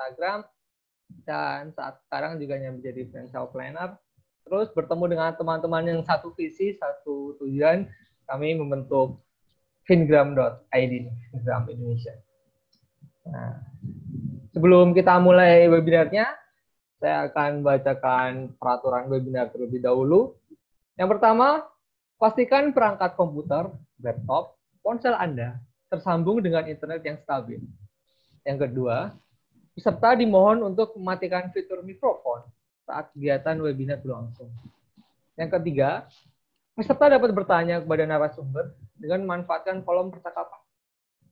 Instagram dan saat sekarang juga menjadi financial planner. Terus bertemu dengan teman-teman yang satu visi, satu tujuan, kami membentuk fingram.id, Fingram Indonesia. Nah, sebelum kita mulai webinarnya, saya akan bacakan peraturan webinar terlebih dahulu. Yang pertama, pastikan perangkat komputer, laptop, ponsel Anda tersambung dengan internet yang stabil. Yang kedua, peserta dimohon untuk mematikan fitur mikrofon saat kegiatan webinar berlangsung. Yang ketiga, peserta dapat bertanya kepada narasumber dengan memanfaatkan kolom percakapan.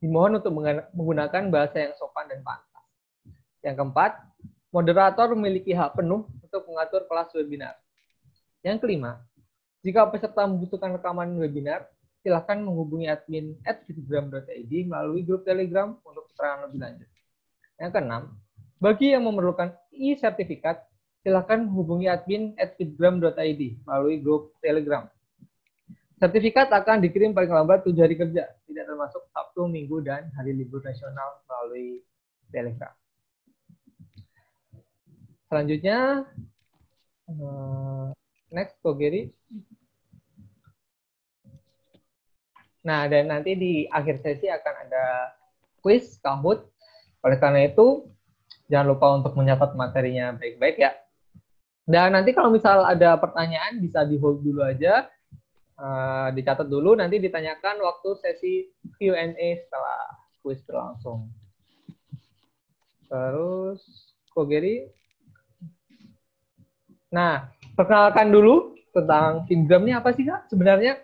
Dimohon untuk menggunakan bahasa yang sopan dan pantas. Yang keempat, moderator memiliki hak penuh untuk mengatur kelas webinar. Yang kelima, jika peserta membutuhkan rekaman webinar, silahkan menghubungi admin at melalui grup Telegram untuk keterangan lebih lanjut. Yang keenam, bagi yang memerlukan e-sertifikat, silahkan menghubungi admin at fitgram.id melalui grup Telegram. Sertifikat akan dikirim paling lambat tujuh hari kerja, tidak termasuk Sabtu, Minggu, dan hari libur nasional melalui Telegram. Selanjutnya, uh, next, Ko Geri. Nah, dan nanti di akhir sesi akan ada quiz, Kahoot. Oleh karena itu, jangan lupa untuk menyatat materinya baik-baik ya. Dan nanti kalau misal ada pertanyaan, bisa di hold dulu aja uh, dicatat dulu nanti ditanyakan waktu sesi Q&A setelah quiz berlangsung. Terus Kogeri. Nah, perkenalkan dulu tentang Fingram ini apa sih Kak sebenarnya?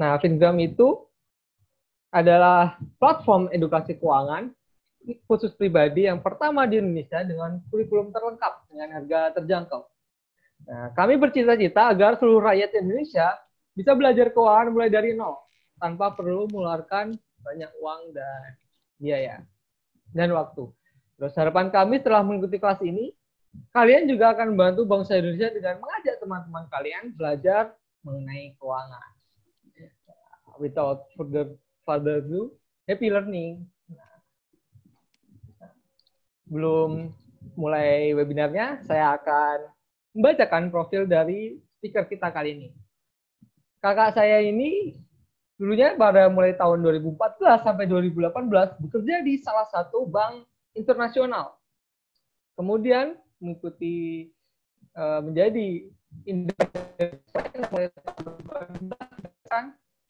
Nah, Fingram itu adalah platform edukasi keuangan khusus pribadi yang pertama di Indonesia dengan kurikulum terlengkap dengan harga terjangkau. Nah, kami bercita-cita agar seluruh rakyat Indonesia bisa belajar keuangan mulai dari nol tanpa perlu mengeluarkan banyak uang dan biaya dan waktu. Terus harapan kami setelah mengikuti kelas ini, kalian juga akan membantu bangsa Indonesia dengan mengajak teman-teman kalian belajar mengenai keuangan. Without further further ado, happy learning. Belum mulai webinarnya, saya akan membacakan profil dari speaker kita kali ini kakak saya ini dulunya pada mulai tahun 2014 sampai 2018 bekerja di salah satu bank internasional. Kemudian mengikuti uh, menjadi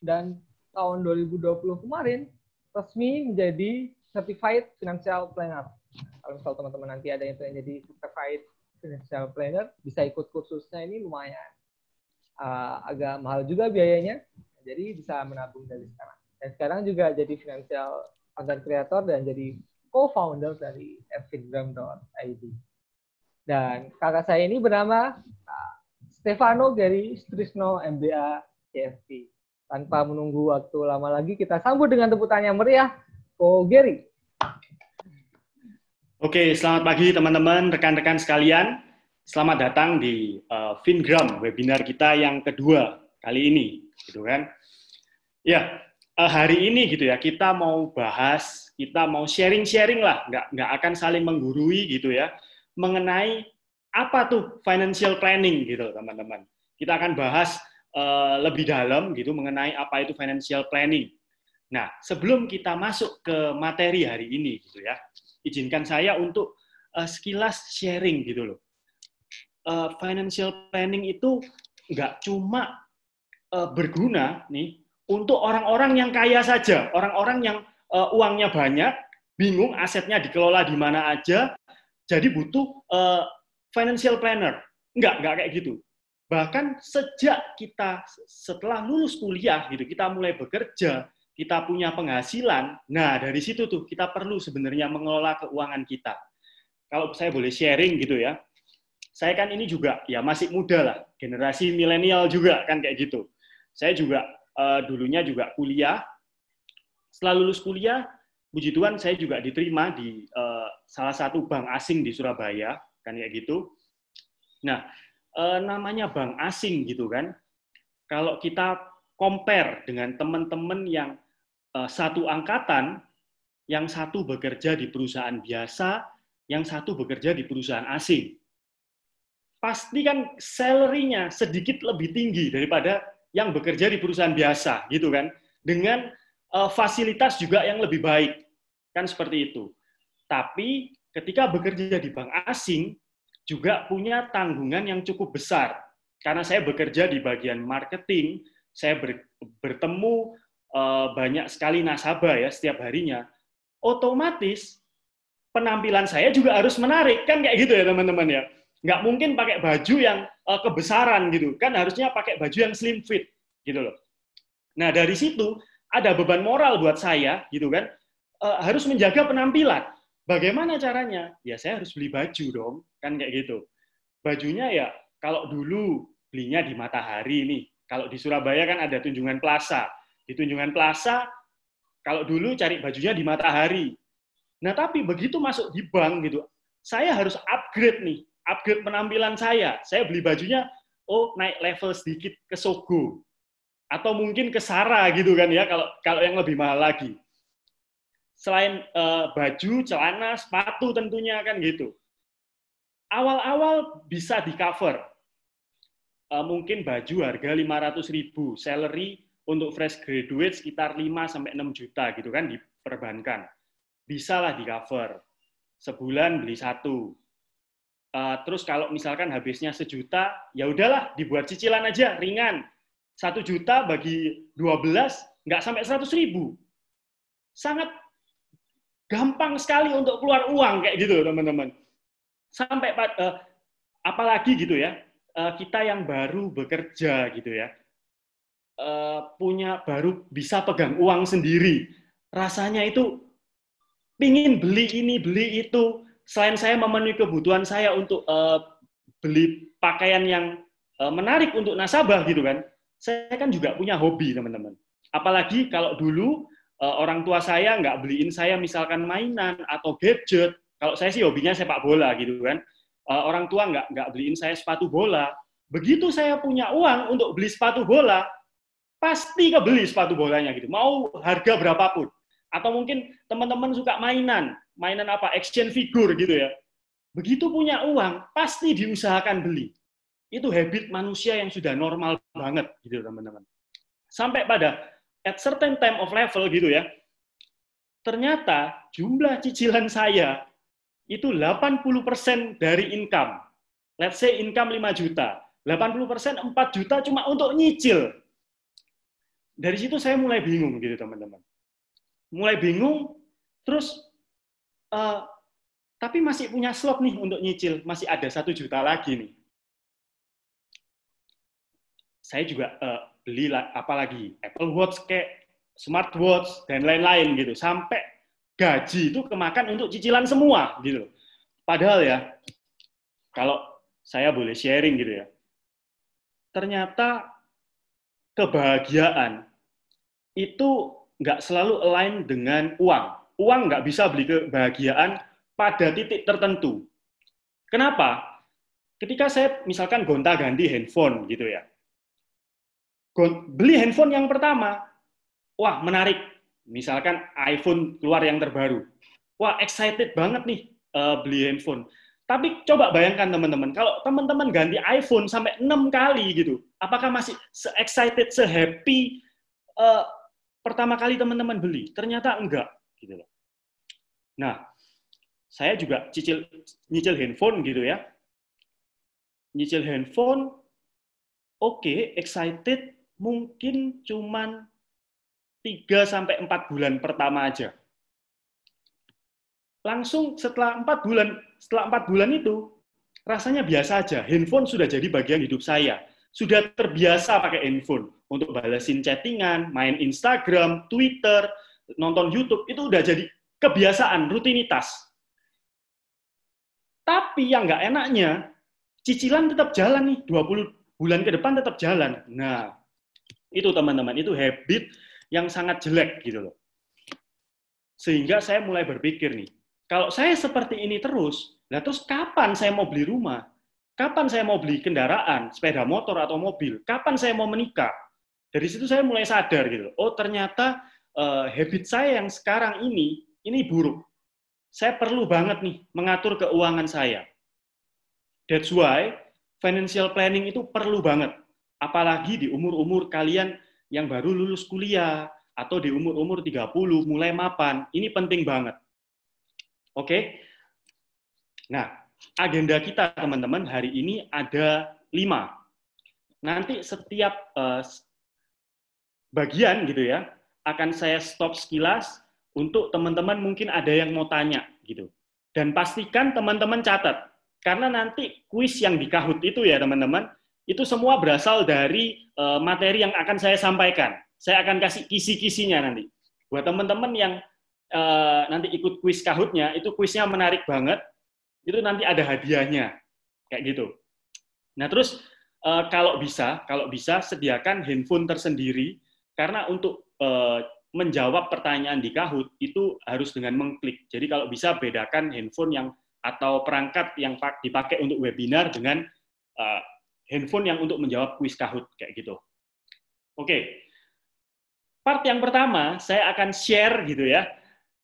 dan tahun 2020 kemarin resmi menjadi certified financial planner. Kalau misal teman-teman nanti ada yang jadi certified financial planner, bisa ikut kursusnya ini lumayan uh, agak mahal juga biayanya, jadi bisa menabung dari sekarang. Dan sekarang juga jadi financial content creator dan jadi co-founder dari fitgram.id. Dan kakak saya ini bernama uh, Stefano Gary Strisno MBA CFP. Tanpa menunggu waktu lama lagi, kita sambut dengan tepuk tangan yang meriah, Ko Gary. Oke, selamat pagi teman-teman, rekan-rekan sekalian. Selamat datang di uh, Fingram webinar kita yang kedua kali ini, gitu kan? Ya, uh, hari ini gitu ya kita mau bahas, kita mau sharing-sharing lah, nggak nggak akan saling menggurui gitu ya, mengenai apa tuh financial planning gitu teman-teman. Kita akan bahas uh, lebih dalam gitu mengenai apa itu financial planning. Nah, sebelum kita masuk ke materi hari ini gitu ya, izinkan saya untuk uh, sekilas sharing gitu loh uh, financial planning itu nggak cuma uh, berguna nih untuk orang-orang yang kaya saja, orang-orang yang uh, uangnya banyak, bingung asetnya dikelola di mana aja, jadi butuh uh, financial planner. Enggak, enggak kayak gitu. Bahkan sejak kita setelah lulus kuliah gitu, kita mulai bekerja, kita punya penghasilan. Nah, dari situ tuh kita perlu sebenarnya mengelola keuangan kita. Kalau saya boleh sharing gitu ya, saya kan ini juga ya masih muda lah, generasi milenial juga kan kayak gitu. Saya juga uh, dulunya juga kuliah. Setelah lulus kuliah, puji Tuhan saya juga diterima di uh, salah satu bank asing di Surabaya kan kayak gitu. Nah, uh, namanya bank asing gitu kan. Kalau kita compare dengan teman-teman yang satu angkatan, yang satu bekerja di perusahaan biasa, yang satu bekerja di perusahaan asing. Pasti kan salary-nya sedikit lebih tinggi daripada yang bekerja di perusahaan biasa, gitu kan? Dengan uh, fasilitas juga yang lebih baik, kan seperti itu. Tapi ketika bekerja di bank asing, juga punya tanggungan yang cukup besar. Karena saya bekerja di bagian marketing, saya ber, bertemu banyak sekali nasabah ya setiap harinya, otomatis penampilan saya juga harus menarik. Kan kayak gitu ya teman-teman ya. Nggak mungkin pakai baju yang uh, kebesaran gitu. Kan harusnya pakai baju yang slim fit gitu loh. Nah dari situ ada beban moral buat saya gitu kan. Uh, harus menjaga penampilan. Bagaimana caranya? Ya saya harus beli baju dong. Kan kayak gitu. Bajunya ya kalau dulu belinya di Matahari nih. Kalau di Surabaya kan ada Tunjungan Plaza di Tunjungan Plaza kalau dulu cari bajunya di Matahari Nah, tapi begitu masuk di bank gitu, saya harus upgrade nih, upgrade penampilan saya. Saya beli bajunya, oh naik level sedikit ke Sogo. Atau mungkin ke Sara gitu kan ya, kalau kalau yang lebih mahal lagi. Selain uh, baju, celana, sepatu tentunya kan gitu. Awal-awal bisa di cover. Uh, mungkin baju harga 500 ribu, salary untuk fresh graduate sekitar 5 sampai 6 juta gitu kan di perbankan bisalah di cover. Sebulan beli satu. Uh, terus kalau misalkan habisnya sejuta, ya udahlah dibuat cicilan aja, ringan. Satu juta bagi 12, nggak sampai seratus ribu. Sangat gampang sekali untuk keluar uang kayak gitu teman-teman. Sampai uh, apalagi gitu ya, uh, kita yang baru bekerja gitu ya, uh, punya baru bisa pegang uang sendiri. Rasanya itu pingin beli ini, beli itu. Selain saya memenuhi kebutuhan saya untuk uh, beli pakaian yang uh, menarik untuk nasabah gitu kan, saya kan juga punya hobi teman-teman. Apalagi kalau dulu uh, orang tua saya nggak beliin saya misalkan mainan atau gadget. Kalau saya sih hobinya sepak bola gitu kan. Uh, orang tua nggak nggak beliin saya sepatu bola. Begitu saya punya uang untuk beli sepatu bola, pasti kebeli sepatu bolanya gitu. Mau harga berapapun. Atau mungkin teman-teman suka mainan, mainan apa, action figure gitu ya. Begitu punya uang, pasti diusahakan beli. Itu habit manusia yang sudah normal banget gitu teman-teman. Sampai pada at certain time of level gitu ya, ternyata jumlah cicilan saya itu 80% dari income. Let's say income 5 juta. 80% 4 juta cuma untuk nyicil. Dari situ saya mulai bingung gitu teman-teman. Mulai bingung, terus uh, tapi masih punya slot nih untuk nyicil, masih ada satu juta lagi nih. Saya juga uh, beli apa lagi? Apple Watch kayak smartwatch dan lain-lain gitu, sampai gaji itu kemakan untuk cicilan semua gitu. Padahal ya, kalau saya boleh sharing gitu ya, ternyata kebahagiaan itu nggak selalu align dengan uang. Uang nggak bisa beli kebahagiaan pada titik tertentu. Kenapa? Ketika saya misalkan gonta-ganti handphone gitu ya. Beli handphone yang pertama, wah menarik. Misalkan iPhone keluar yang terbaru. Wah excited banget nih uh, beli handphone. Tapi coba bayangkan teman-teman, kalau teman-teman ganti iPhone sampai enam kali gitu, apakah masih se-excited, se-happy uh, pertama kali teman-teman beli, ternyata enggak gitu loh. Nah, saya juga cicil nyicil handphone gitu ya. Nyicil handphone oke, okay, excited mungkin cuman 3 sampai 4 bulan pertama aja. Langsung setelah 4 bulan, setelah 4 bulan itu rasanya biasa aja. Handphone sudah jadi bagian hidup saya. Sudah terbiasa pakai handphone untuk balesin chattingan, main Instagram, Twitter, nonton YouTube, itu udah jadi kebiasaan, rutinitas. Tapi yang nggak enaknya, cicilan tetap jalan nih, 20 bulan ke depan tetap jalan. Nah, itu teman-teman, itu habit yang sangat jelek gitu loh. Sehingga saya mulai berpikir nih, kalau saya seperti ini terus, nah terus kapan saya mau beli rumah? Kapan saya mau beli kendaraan, sepeda motor atau mobil? Kapan saya mau menikah? dari situ saya mulai sadar gitu. Oh ternyata uh, habit saya yang sekarang ini ini buruk. saya perlu banget nih mengatur keuangan saya. That's why financial planning itu perlu banget. Apalagi di umur-umur kalian yang baru lulus kuliah, atau di umur-umur 30 mulai mapan, ini penting banget. Oke? Nah, agenda kita teman-teman hari ini ada lima. Nanti setiap uh, bagian gitu ya, akan saya stop sekilas untuk teman-teman mungkin ada yang mau tanya gitu. Dan pastikan teman-teman catat, karena nanti kuis yang di Kahoot itu ya teman-teman, itu semua berasal dari uh, materi yang akan saya sampaikan. Saya akan kasih kisi-kisinya nanti. Buat teman-teman yang uh, nanti ikut kuis kahutnya, itu kuisnya menarik banget. Itu nanti ada hadiahnya, kayak gitu. Nah terus uh, kalau bisa, kalau bisa sediakan handphone tersendiri karena untuk uh, menjawab pertanyaan di Kahoot itu harus dengan mengklik. Jadi kalau bisa bedakan handphone yang atau perangkat yang dipakai untuk webinar dengan uh, handphone yang untuk menjawab kuis Kahoot kayak gitu. Oke, part yang pertama saya akan share gitu ya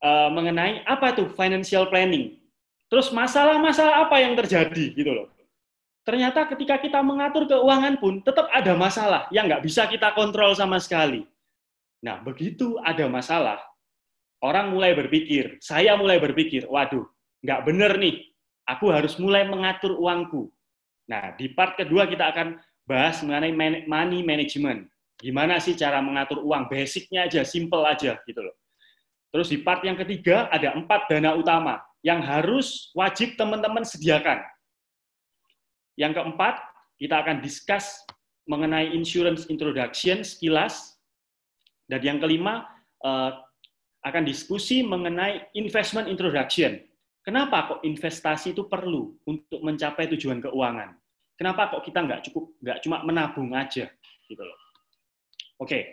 uh, mengenai apa itu financial planning. Terus masalah-masalah apa yang terjadi gitu loh. Ternyata ketika kita mengatur keuangan pun tetap ada masalah yang nggak bisa kita kontrol sama sekali. Nah, begitu ada masalah, orang mulai berpikir, saya mulai berpikir, waduh, nggak bener nih, aku harus mulai mengatur uangku. Nah, di part kedua kita akan bahas mengenai money management. Gimana sih cara mengatur uang? Basicnya aja, simple aja gitu loh. Terus di part yang ketiga ada empat dana utama yang harus wajib teman-teman sediakan. Yang keempat, kita akan discuss mengenai insurance introduction sekilas. Dan yang kelima, eh, akan diskusi mengenai investment introduction. Kenapa kok investasi itu perlu untuk mencapai tujuan keuangan? Kenapa kok kita nggak cukup nggak cuma menabung aja gitu loh? Oke,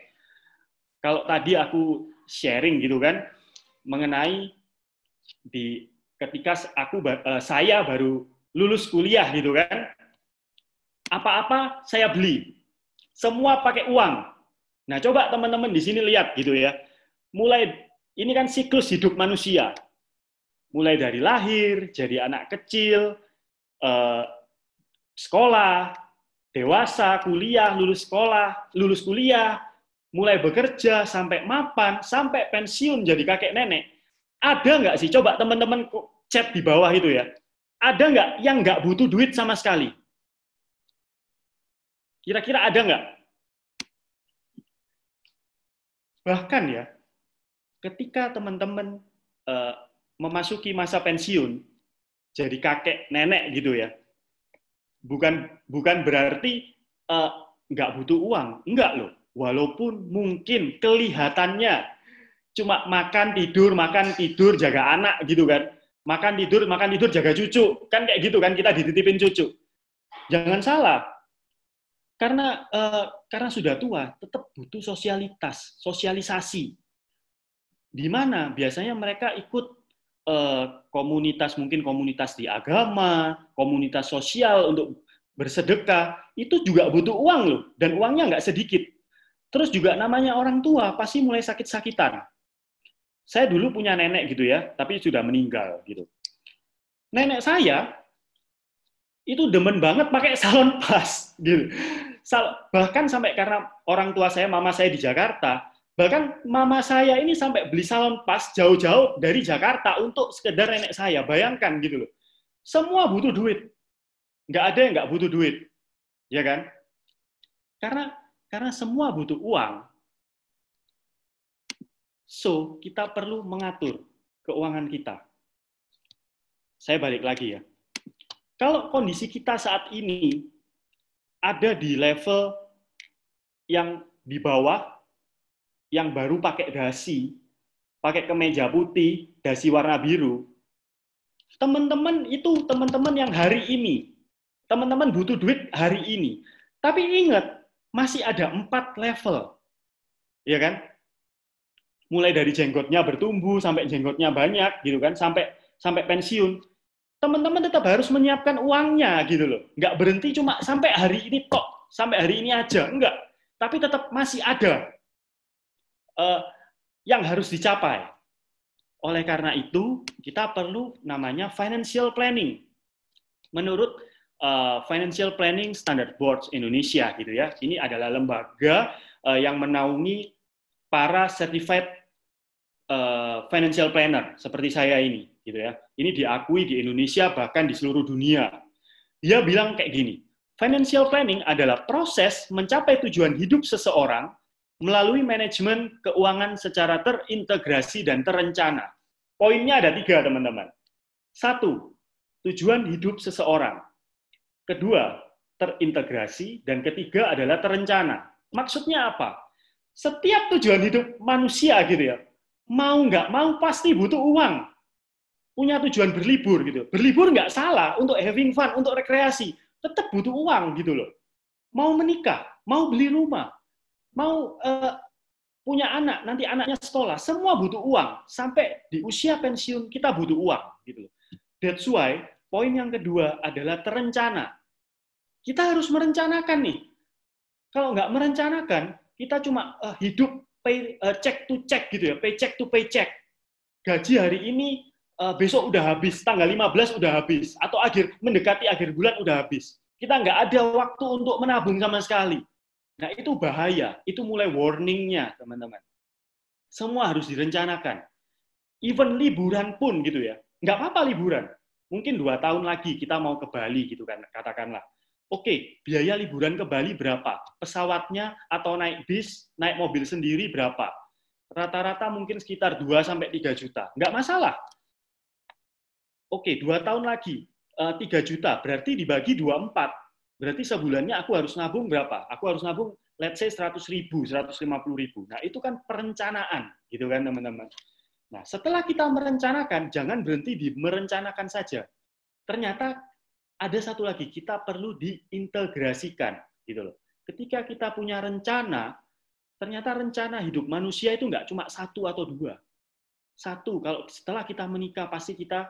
kalau tadi aku sharing gitu kan mengenai di ketika aku uh, saya baru lulus kuliah gitu kan, apa-apa saya beli, semua pakai uang. Nah coba teman-teman di sini lihat gitu ya, mulai ini kan siklus hidup manusia, mulai dari lahir, jadi anak kecil, uh, sekolah, dewasa, kuliah, lulus sekolah, lulus kuliah, mulai bekerja, sampai mapan, sampai pensiun jadi kakek nenek, ada nggak sih? Coba teman-teman chat di bawah itu ya. Ada nggak yang nggak butuh duit sama sekali? Kira-kira ada nggak? Bahkan ya, ketika teman-teman uh, memasuki masa pensiun, jadi kakek nenek gitu ya, bukan bukan berarti uh, nggak butuh uang, enggak loh. Walaupun mungkin kelihatannya cuma makan tidur makan tidur jaga anak gitu kan, makan tidur makan tidur jaga cucu kan kayak gitu kan kita dititipin cucu. Jangan salah, karena uh, karena sudah tua tetap butuh sosialitas, sosialisasi. Di mana biasanya mereka ikut Eh, komunitas mungkin komunitas di agama, komunitas sosial untuk bersedekah, itu juga butuh uang loh, dan uangnya nggak sedikit. Terus juga namanya orang tua pasti mulai sakit-sakitan. Saya dulu punya nenek gitu ya, tapi sudah meninggal gitu. Nenek saya itu demen banget pakai salon pas gitu. Bahkan sampai karena orang tua saya, mama saya di Jakarta, Bahkan mama saya ini sampai beli salon pas jauh-jauh dari Jakarta untuk sekedar nenek saya. Bayangkan gitu loh. Semua butuh duit. Nggak ada yang nggak butuh duit. Ya kan? Karena karena semua butuh uang. So, kita perlu mengatur keuangan kita. Saya balik lagi ya. Kalau kondisi kita saat ini ada di level yang di bawah yang baru pakai dasi, pakai kemeja putih, dasi warna biru, teman-teman itu teman-teman yang hari ini, teman-teman butuh duit hari ini. Tapi ingat, masih ada empat level. Ya kan? Mulai dari jenggotnya bertumbuh, sampai jenggotnya banyak, gitu kan, sampai sampai pensiun. Teman-teman tetap harus menyiapkan uangnya, gitu loh. Nggak berhenti cuma sampai hari ini tok, sampai hari ini aja. Enggak. Tapi tetap masih ada uh, yang harus dicapai. Oleh karena itu, kita perlu namanya financial planning. Menurut uh, Financial Planning Standard Board Indonesia gitu ya. Ini adalah lembaga uh, yang menaungi para certified uh, financial planner seperti saya ini gitu ya. Ini diakui di Indonesia bahkan di seluruh dunia. Dia bilang kayak gini, financial planning adalah proses mencapai tujuan hidup seseorang melalui manajemen keuangan secara terintegrasi dan terencana. Poinnya ada tiga, teman-teman. Satu, tujuan hidup seseorang. Kedua, terintegrasi. Dan ketiga adalah terencana. Maksudnya apa? Setiap tujuan hidup manusia gitu ya, mau nggak mau pasti butuh uang. Punya tujuan berlibur gitu. Berlibur nggak salah untuk having fun, untuk rekreasi. Tetap butuh uang gitu loh. Mau menikah, mau beli rumah, mau uh, punya anak, nanti anaknya sekolah, semua butuh uang. Sampai di usia pensiun kita butuh uang gitu loh. That's why poin yang kedua adalah terencana. Kita harus merencanakan nih. Kalau nggak merencanakan, kita cuma uh, hidup pay, uh, check to check gitu ya, paycheck to paycheck. Gaji hari ini uh, besok udah habis, tanggal 15 udah habis, atau akhir mendekati akhir bulan udah habis. Kita nggak ada waktu untuk menabung sama sekali. Nah itu bahaya, itu mulai warningnya teman-teman. Semua harus direncanakan. Even liburan pun gitu ya, nggak apa-apa liburan. Mungkin dua tahun lagi kita mau ke Bali gitu kan, katakanlah Oke, biaya liburan ke Bali berapa? Pesawatnya atau naik bis, naik mobil sendiri berapa? Rata-rata mungkin sekitar 2 sampai 3 juta. Enggak masalah. Oke, dua tahun lagi, 3 eh, juta, berarti dibagi 24. Berarti sebulannya aku harus nabung berapa? Aku harus nabung, let's say 100 ribu, 150 ribu. Nah, itu kan perencanaan, gitu kan teman-teman. Nah, setelah kita merencanakan, jangan berhenti di merencanakan saja. Ternyata ada satu lagi, kita perlu diintegrasikan gitu loh. Ketika kita punya rencana, ternyata rencana hidup manusia itu nggak cuma satu atau dua. Satu, kalau setelah kita menikah pasti kita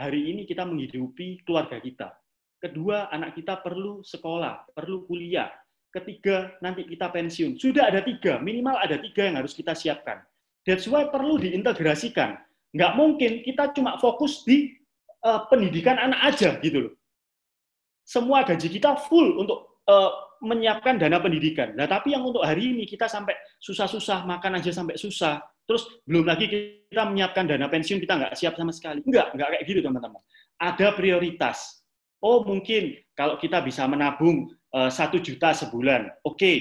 hari ini kita menghidupi keluarga kita. Kedua, anak kita perlu sekolah, perlu kuliah. Ketiga, nanti kita pensiun. Sudah ada tiga, minimal ada tiga yang harus kita siapkan. That's why perlu diintegrasikan. Nggak mungkin kita cuma fokus di uh, pendidikan anak aja gitu loh semua gaji kita full untuk uh, menyiapkan dana pendidikan. Nah, tapi yang untuk hari ini kita sampai susah-susah makan aja sampai susah. Terus belum lagi kita menyiapkan dana pensiun kita nggak siap sama sekali. Enggak, enggak kayak gitu teman-teman. Ada prioritas. Oh mungkin kalau kita bisa menabung eh, satu juta sebulan, oke. Okay.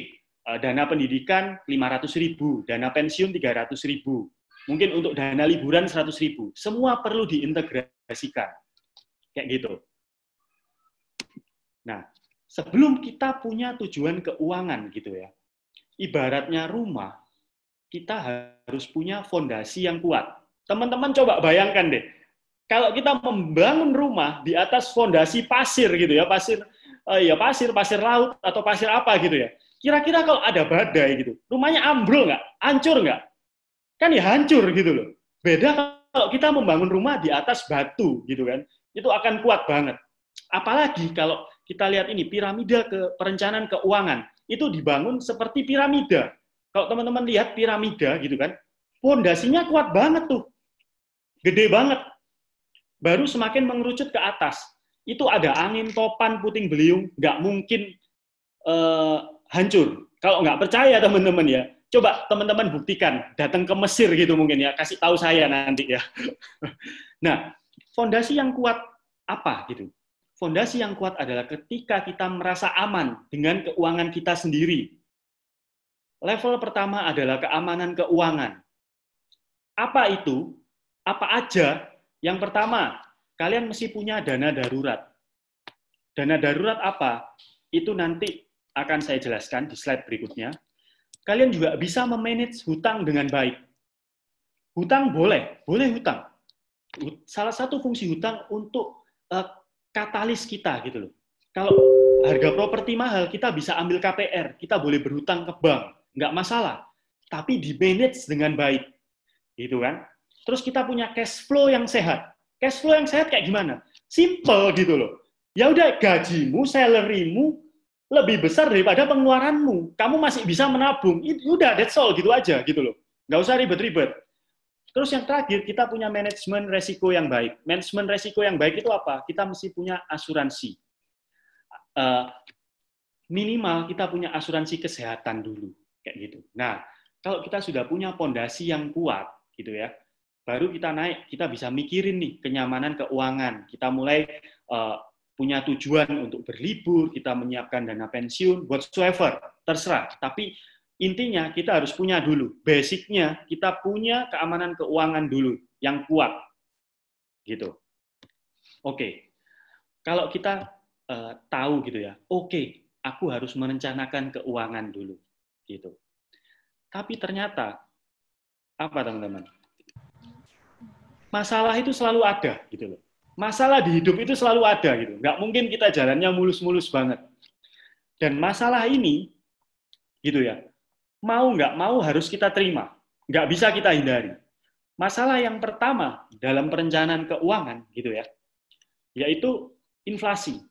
Eh, dana pendidikan 500 ribu, dana pensiun 300 ribu. Mungkin untuk dana liburan 100 ribu. Semua perlu diintegrasikan. Kayak gitu. Nah, sebelum kita punya tujuan keuangan gitu ya, ibaratnya rumah, kita harus punya fondasi yang kuat. Teman-teman coba bayangkan deh, kalau kita membangun rumah di atas fondasi pasir gitu ya, pasir uh, ya pasir, pasir laut atau pasir apa gitu ya. Kira-kira kalau ada badai gitu, rumahnya ambrol nggak? Hancur nggak? Kan ya hancur gitu loh. Beda kalau kita membangun rumah di atas batu gitu kan, itu akan kuat banget. Apalagi kalau kita lihat ini piramida ke perencanaan keuangan itu dibangun seperti piramida. Kalau teman-teman lihat piramida gitu kan, pondasinya kuat banget tuh. Gede banget. Baru semakin mengerucut ke atas. Itu ada angin topan puting beliung, nggak mungkin uh, hancur. Kalau nggak percaya teman-teman ya, coba teman-teman buktikan, datang ke Mesir gitu mungkin ya, kasih tahu saya nanti ya. nah, fondasi yang kuat apa gitu? Fondasi yang kuat adalah ketika kita merasa aman dengan keuangan kita sendiri. Level pertama adalah keamanan keuangan. Apa itu? Apa aja? Yang pertama, kalian mesti punya dana darurat. Dana darurat apa? Itu nanti akan saya jelaskan di slide berikutnya. Kalian juga bisa memanage hutang dengan baik. Hutang boleh, boleh hutang. Salah satu fungsi hutang untuk uh, katalis kita gitu loh. Kalau harga properti mahal, kita bisa ambil KPR, kita boleh berhutang ke bank, nggak masalah. Tapi di manage dengan baik, gitu kan? Terus kita punya cash flow yang sehat. Cash flow yang sehat kayak gimana? Simple gitu loh. Ya udah gajimu, salarymu lebih besar daripada pengeluaranmu. Kamu masih bisa menabung. Itu udah that's all gitu aja gitu loh. Nggak usah ribet-ribet. Terus yang terakhir, kita punya manajemen resiko yang baik. Manajemen resiko yang baik itu apa? Kita mesti punya asuransi. Uh, minimal kita punya asuransi kesehatan dulu, kayak gitu. Nah, kalau kita sudah punya pondasi yang kuat, gitu ya, baru kita naik, kita bisa mikirin nih kenyamanan keuangan. Kita mulai uh, punya tujuan untuk berlibur, kita menyiapkan dana pensiun, whatsoever, terserah. Tapi intinya kita harus punya dulu. Basicnya kita punya keamanan keuangan dulu yang kuat. Gitu. Oke. Kalau kita uh, tahu gitu ya, oke, okay, aku harus merencanakan keuangan dulu. Gitu. Tapi ternyata apa teman-teman? Masalah itu selalu ada gitu loh. Masalah di hidup itu selalu ada gitu. Nggak mungkin kita jalannya mulus-mulus banget. Dan masalah ini gitu ya mau nggak mau harus kita terima. Nggak bisa kita hindari. Masalah yang pertama dalam perencanaan keuangan gitu ya, yaitu inflasi.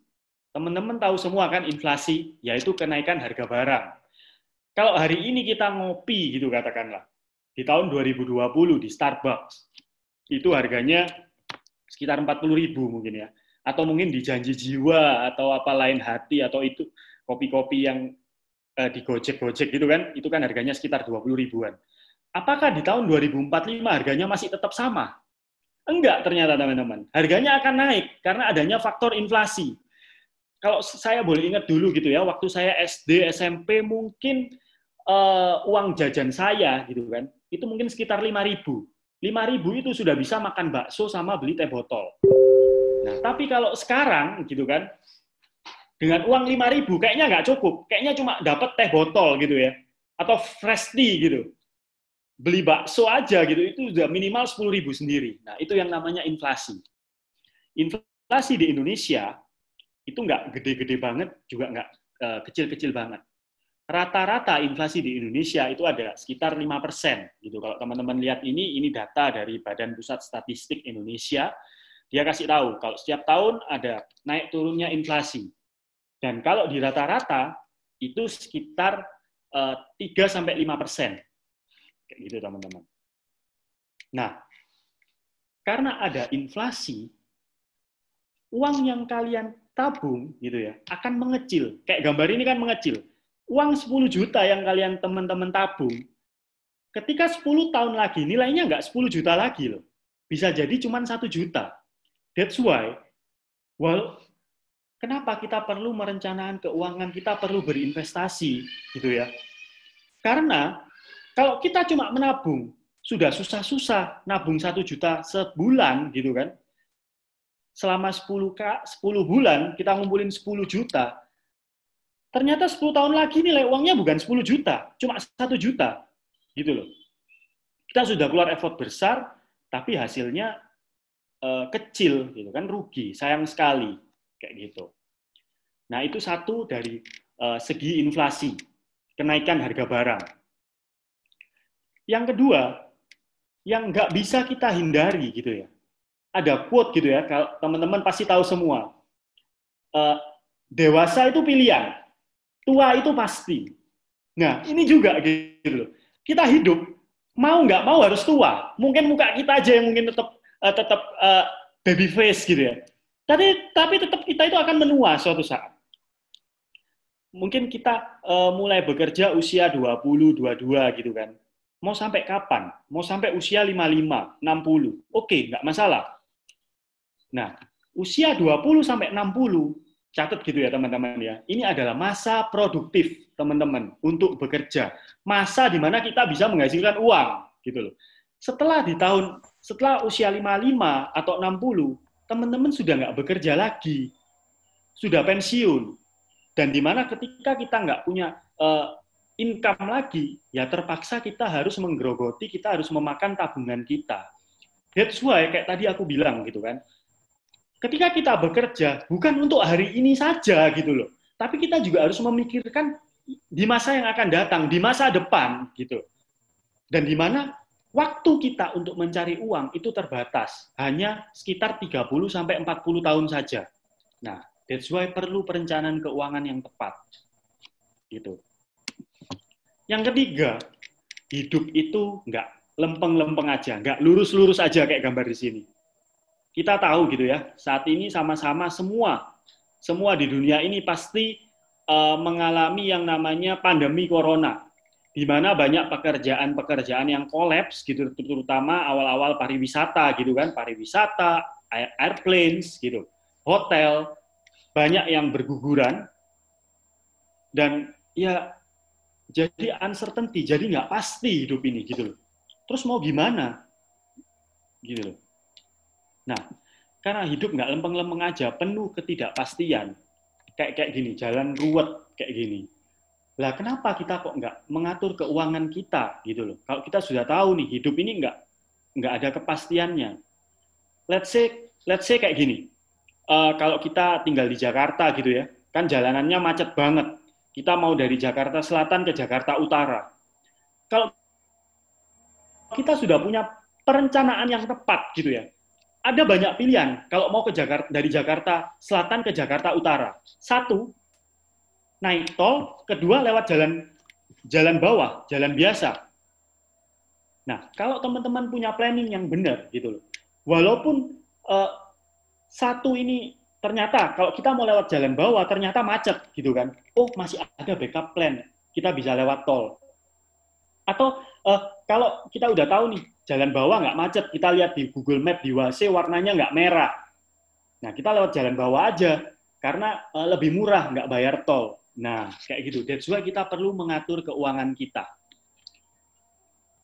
Teman-teman tahu semua kan inflasi, yaitu kenaikan harga barang. Kalau hari ini kita ngopi gitu katakanlah, di tahun 2020 di Starbucks, itu harganya sekitar 40 ribu mungkin ya. Atau mungkin di janji jiwa atau apa lain hati atau itu kopi-kopi yang eh, di Gojek Gojek gitu kan, itu kan harganya sekitar 20 ribuan. Apakah di tahun 2045 harganya masih tetap sama? Enggak ternyata teman-teman. Harganya akan naik karena adanya faktor inflasi. Kalau saya boleh ingat dulu gitu ya, waktu saya SD, SMP mungkin uh, uang jajan saya gitu kan, itu mungkin sekitar 5 ribu. 5 ribu itu sudah bisa makan bakso sama beli teh botol. Nah, tapi kalau sekarang gitu kan, dengan uang 5 ribu kayaknya nggak cukup. Kayaknya cuma dapat teh botol gitu ya. Atau fresh tea gitu. Beli bakso aja gitu, itu sudah minimal 10 ribu sendiri. Nah, itu yang namanya inflasi. Inflasi di Indonesia itu nggak gede-gede banget, juga nggak uh, kecil-kecil banget. Rata-rata inflasi di Indonesia itu ada sekitar 5 persen. Gitu. Kalau teman-teman lihat ini, ini data dari Badan Pusat Statistik Indonesia. Dia kasih tahu, kalau setiap tahun ada naik turunnya inflasi. Dan kalau di rata-rata itu sekitar uh, eh, 3 sampai 5 persen. Kayak gitu teman-teman. Nah, karena ada inflasi, uang yang kalian tabung gitu ya akan mengecil. Kayak gambar ini kan mengecil. Uang 10 juta yang kalian teman-teman tabung, ketika 10 tahun lagi nilainya nggak 10 juta lagi loh. Bisa jadi cuma 1 juta. That's why, well, Kenapa kita perlu merencanakan keuangan, kita perlu berinvestasi, gitu ya? Karena kalau kita cuma menabung, sudah susah-susah nabung satu juta sebulan, gitu kan? Selama 10, 10 bulan, kita ngumpulin 10 juta, ternyata 10 tahun lagi nilai uangnya bukan 10 juta, cuma satu juta, gitu loh. Kita sudah keluar effort besar, tapi hasilnya eh, kecil, gitu kan, rugi, sayang sekali kayak gitu. Nah itu satu dari uh, segi inflasi, kenaikan harga barang. Yang kedua, yang nggak bisa kita hindari gitu ya. Ada quote gitu ya, kalau teman-teman pasti tahu semua. Uh, dewasa itu pilihan, tua itu pasti. Nah ini juga gitu loh. Kita hidup mau nggak mau harus tua. Mungkin muka kita aja yang mungkin tetap uh, tetap uh, baby face gitu ya. Tapi tapi tetap kita itu akan menua suatu saat. Mungkin kita uh, mulai bekerja usia 20, 22 gitu kan. Mau sampai kapan? Mau sampai usia 55, 60. Oke, nggak masalah. Nah, usia 20 sampai 60, catat gitu ya teman-teman ya. Ini adalah masa produktif teman-teman untuk bekerja. Masa di mana kita bisa menghasilkan uang gitu loh. Setelah di tahun setelah usia 55 atau 60, teman-teman sudah nggak bekerja lagi, sudah pensiun, dan di mana ketika kita nggak punya uh, income lagi, ya terpaksa kita harus menggerogoti, kita harus memakan tabungan kita. That's why kayak tadi aku bilang gitu kan, ketika kita bekerja bukan untuk hari ini saja gitu loh, tapi kita juga harus memikirkan di masa yang akan datang, di masa depan gitu. Dan di mana waktu kita untuk mencari uang itu terbatas, hanya sekitar 30 sampai 40 tahun saja. Nah, that's why perlu perencanaan keuangan yang tepat. Gitu. Yang ketiga, hidup itu nggak lempeng-lempeng aja, nggak lurus-lurus aja kayak gambar di sini. Kita tahu gitu ya, saat ini sama-sama semua, semua di dunia ini pasti uh, mengalami yang namanya pandemi corona, di mana banyak pekerjaan-pekerjaan yang kolaps gitu, terutama awal-awal pariwisata gitu kan, pariwisata, airplanes gitu, hotel, banyak yang berguguran, dan ya jadi uncertainty, jadi nggak pasti hidup ini gitu loh. Terus mau gimana? Gitu loh. Nah, karena hidup nggak lempeng-lempeng aja, penuh ketidakpastian. Kayak kayak gini, jalan ruwet kayak gini. Lah kenapa kita kok nggak mengatur keuangan kita gitu loh? Kalau kita sudah tahu nih hidup ini nggak nggak ada kepastiannya. Let's say let's say kayak gini. Uh, kalau kita tinggal di Jakarta gitu ya, kan jalanannya macet banget. Kita mau dari Jakarta Selatan ke Jakarta Utara. Kalau kita sudah punya perencanaan yang tepat gitu ya. Ada banyak pilihan kalau mau ke Jakarta dari Jakarta Selatan ke Jakarta Utara. Satu, naik tol, kedua lewat jalan jalan bawah, jalan biasa. Nah, kalau teman-teman punya planning yang benar gitu loh. Walaupun uh, satu ini ternyata kalau kita mau lewat jalan bawah ternyata macet gitu kan. Oh, masih ada backup plan. Kita bisa lewat tol. Atau uh, kalau kita udah tahu nih jalan bawah nggak macet, kita lihat di Google Map di WC warnanya nggak merah. Nah kita lewat jalan bawah aja karena uh, lebih murah nggak bayar tol. Nah kayak gitu. That's why kita perlu mengatur keuangan kita.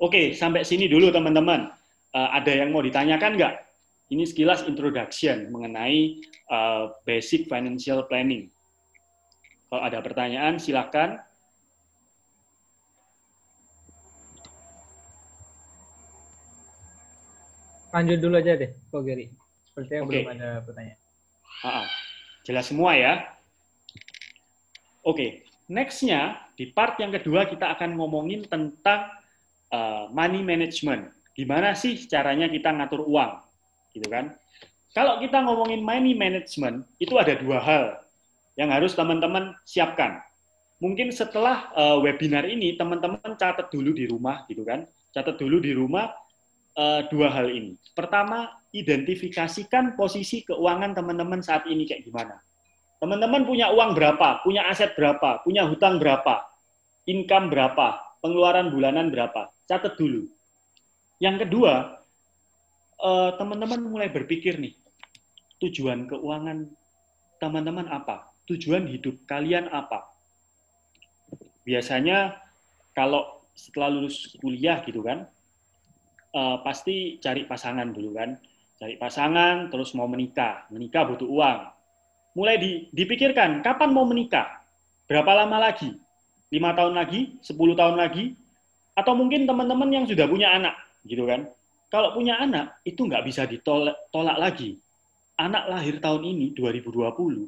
Oke sampai sini dulu teman-teman. Uh, ada yang mau ditanyakan nggak? Ini sekilas introduction mengenai uh, basic financial planning. Kalau ada pertanyaan silakan lanjut dulu aja deh, Kok Gary. Sepertinya okay. belum ada pertanyaan. Ha Jelas semua ya. Oke, okay. nextnya di part yang kedua kita akan ngomongin tentang uh, money management. Gimana sih caranya kita ngatur uang, gitu kan? Kalau kita ngomongin money management, itu ada dua hal yang harus teman-teman siapkan. Mungkin setelah uh, webinar ini, teman-teman catat dulu di rumah, gitu kan? Catat dulu di rumah uh, dua hal ini. Pertama, identifikasikan posisi keuangan teman-teman saat ini kayak gimana. Teman-teman punya uang berapa, punya aset berapa, punya hutang berapa, income berapa, pengeluaran bulanan berapa. Catat dulu. Yang kedua, uh, teman-teman mulai berpikir nih, tujuan keuangan teman-teman apa? Tujuan hidup kalian apa? Biasanya kalau setelah lulus kuliah gitu kan, uh, pasti cari pasangan dulu kan. Cari pasangan, terus mau menikah. Menikah butuh uang. Mulai di, dipikirkan, kapan mau menikah? Berapa lama lagi? Lima tahun lagi? Sepuluh tahun lagi? Atau mungkin teman-teman yang sudah punya anak, gitu kan? Kalau punya anak, itu nggak bisa ditolak lagi. Anak lahir tahun ini, 2020,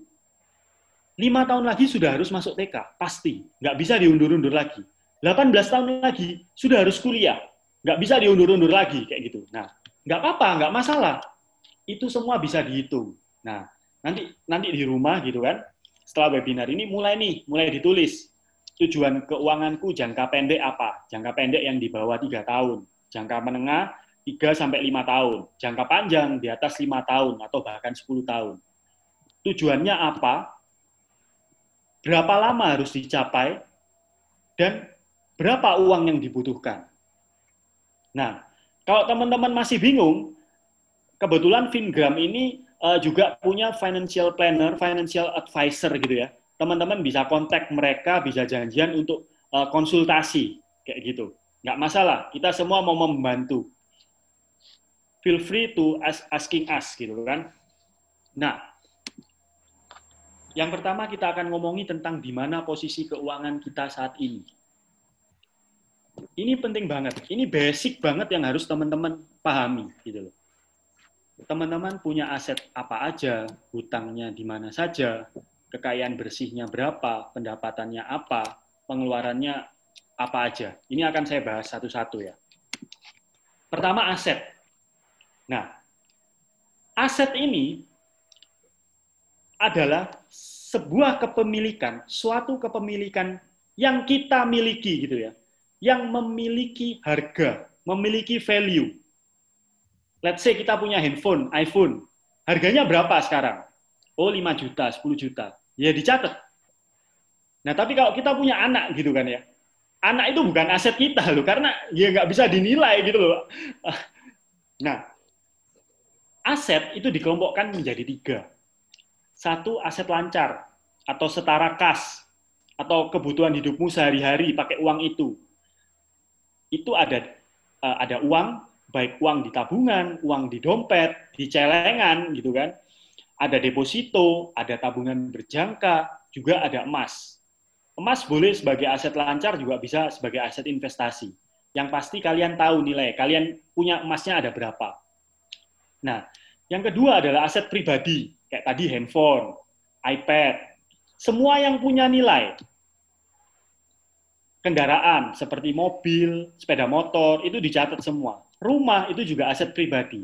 lima tahun lagi sudah harus masuk TK, pasti. Nggak bisa diundur-undur lagi. 18 tahun lagi sudah harus kuliah, nggak bisa diundur-undur lagi kayak gitu. Nah, nggak apa-apa, nggak masalah. Itu semua bisa dihitung. Nah, nanti nanti di rumah gitu kan, setelah webinar ini mulai nih, mulai ditulis tujuan keuanganku jangka pendek apa? Jangka pendek yang di bawah tiga tahun, jangka menengah 3 sampai 5 tahun, jangka panjang di atas 5 tahun atau bahkan 10 tahun. Tujuannya apa? Berapa lama harus dicapai? Dan berapa uang yang dibutuhkan? Nah, kalau teman-teman masih bingung, kebetulan Fingram ini uh, juga punya financial planner, financial advisor gitu ya. Teman-teman bisa kontak mereka, bisa janjian untuk uh, konsultasi kayak gitu. Nggak masalah, kita semua mau membantu. Feel free to ask, asking us gitu kan. Nah, yang pertama kita akan ngomongi tentang di mana posisi keuangan kita saat ini. Ini penting banget. Ini basic banget yang harus teman-teman pahami gitu loh. Teman-teman punya aset apa aja, hutangnya di mana saja, kekayaan bersihnya berapa, pendapatannya apa, pengeluarannya apa aja. Ini akan saya bahas satu-satu ya. Pertama aset. Nah, aset ini adalah sebuah kepemilikan, suatu kepemilikan yang kita miliki gitu ya yang memiliki harga memiliki value. Let's say kita punya handphone, iPhone. Harganya berapa sekarang? Oh, 5 juta, 10 juta. Ya dicatat. Nah, tapi kalau kita punya anak gitu kan ya, anak itu bukan aset kita loh, karena ya nggak bisa dinilai gitu loh. Nah, aset itu dikelompokkan menjadi tiga. Satu, aset lancar atau setara kas atau kebutuhan hidupmu sehari-hari pakai uang itu. Itu ada eh, ada uang, baik uang di tabungan, uang di dompet, di celengan gitu kan. Ada deposito, ada tabungan berjangka, juga ada emas. Emas boleh sebagai aset lancar, juga bisa sebagai aset investasi. Yang pasti kalian tahu nilai, kalian punya emasnya ada berapa. Nah, yang kedua adalah aset pribadi, kayak tadi handphone, iPad, semua yang punya nilai. Kendaraan seperti mobil, sepeda motor, itu dicatat semua. Rumah itu juga aset pribadi.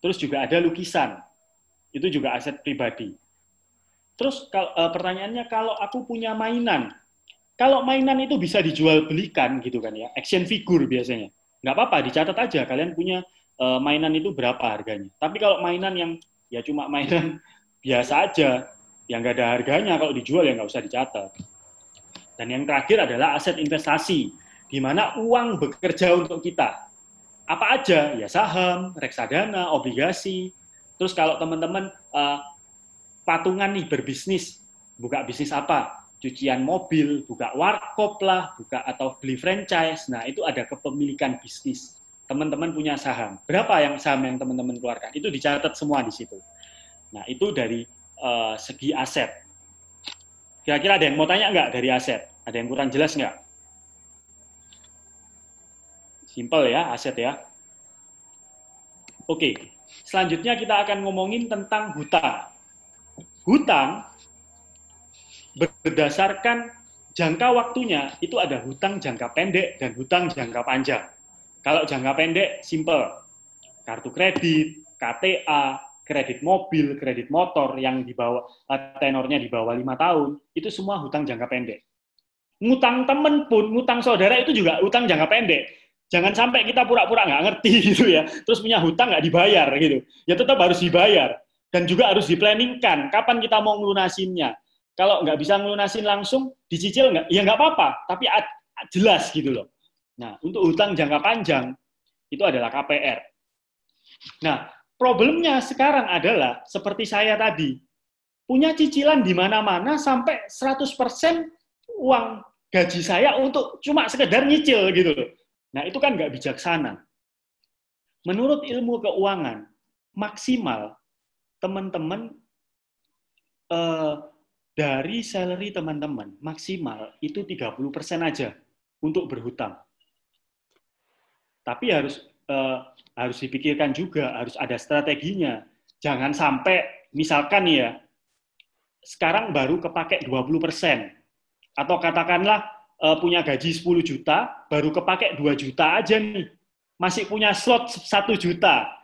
Terus juga ada lukisan, itu juga aset pribadi. Terus kalau, e, pertanyaannya kalau aku punya mainan, kalau mainan itu bisa dijual belikan gitu kan ya, action figure biasanya, nggak apa-apa dicatat aja kalian punya e, mainan itu berapa harganya. Tapi kalau mainan yang ya cuma mainan biasa aja, yang nggak ada harganya kalau dijual ya nggak usah dicatat. Dan yang terakhir adalah aset investasi, di mana uang bekerja untuk kita. Apa aja? Ya saham, reksadana, obligasi. Terus kalau teman-teman uh, patungan nih berbisnis, buka bisnis apa? Cucian mobil, buka warkop lah, buka atau beli franchise. Nah, itu ada kepemilikan bisnis. Teman-teman punya saham. Berapa yang saham yang teman-teman keluarkan? Itu dicatat semua di situ. Nah, itu dari uh, segi aset. Kira-kira ada yang mau tanya nggak dari aset? Ada yang kurang jelas nggak? Simple ya, aset ya. Oke, selanjutnya kita akan ngomongin tentang hutang hutang berdasarkan jangka waktunya itu ada hutang jangka pendek dan hutang jangka panjang. Kalau jangka pendek simple, kartu kredit, KTA, kredit mobil, kredit motor yang di bawah eh, tenornya di bawah lima tahun itu semua hutang jangka pendek. Ngutang temen pun, ngutang saudara itu juga hutang jangka pendek. Jangan sampai kita pura-pura nggak ngerti gitu ya, terus punya hutang nggak dibayar gitu. Ya tetap harus dibayar dan juga harus diplanningkan kapan kita mau ngelunasinnya. Kalau nggak bisa ngelunasin langsung, dicicil nggak, ya nggak apa-apa, tapi jelas gitu loh. Nah, untuk hutang jangka panjang, itu adalah KPR. Nah, problemnya sekarang adalah, seperti saya tadi, punya cicilan di mana-mana sampai 100% uang gaji saya untuk cuma sekedar nyicil gitu loh. Nah, itu kan nggak bijaksana. Menurut ilmu keuangan, maksimal teman-teman eh, dari salary teman-teman maksimal itu 30% aja untuk berhutang. Tapi harus eh, harus dipikirkan juga, harus ada strateginya. Jangan sampai misalkan ya sekarang baru kepake 20% atau katakanlah eh, punya gaji 10 juta, baru kepake 2 juta aja nih. Masih punya slot 1 juta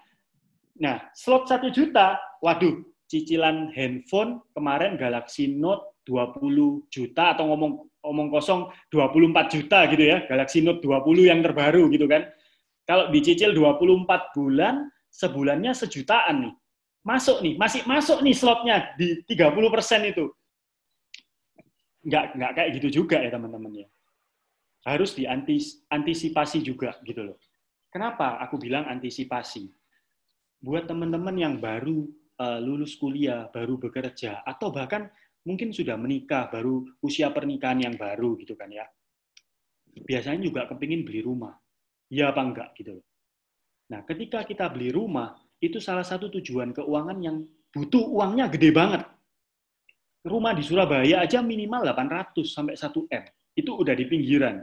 Nah, slot 1 juta, waduh, cicilan handphone kemarin Galaxy Note 20 juta atau ngomong ngomong kosong 24 juta gitu ya, Galaxy Note 20 yang terbaru gitu kan. Kalau dicicil 24 bulan, sebulannya sejutaan nih. Masuk nih, masih masuk nih slotnya di 30% persen itu. Nggak, nggak kayak gitu juga ya teman-teman ya. Harus diantisipasi juga gitu loh. Kenapa aku bilang antisipasi? buat teman-teman yang baru uh, lulus kuliah, baru bekerja, atau bahkan mungkin sudah menikah, baru usia pernikahan yang baru gitu kan ya. Biasanya juga kepingin beli rumah. Ya apa enggak gitu Nah, ketika kita beli rumah, itu salah satu tujuan keuangan yang butuh uangnya gede banget. Rumah di Surabaya aja minimal 800 sampai 1 M. Itu udah di pinggiran.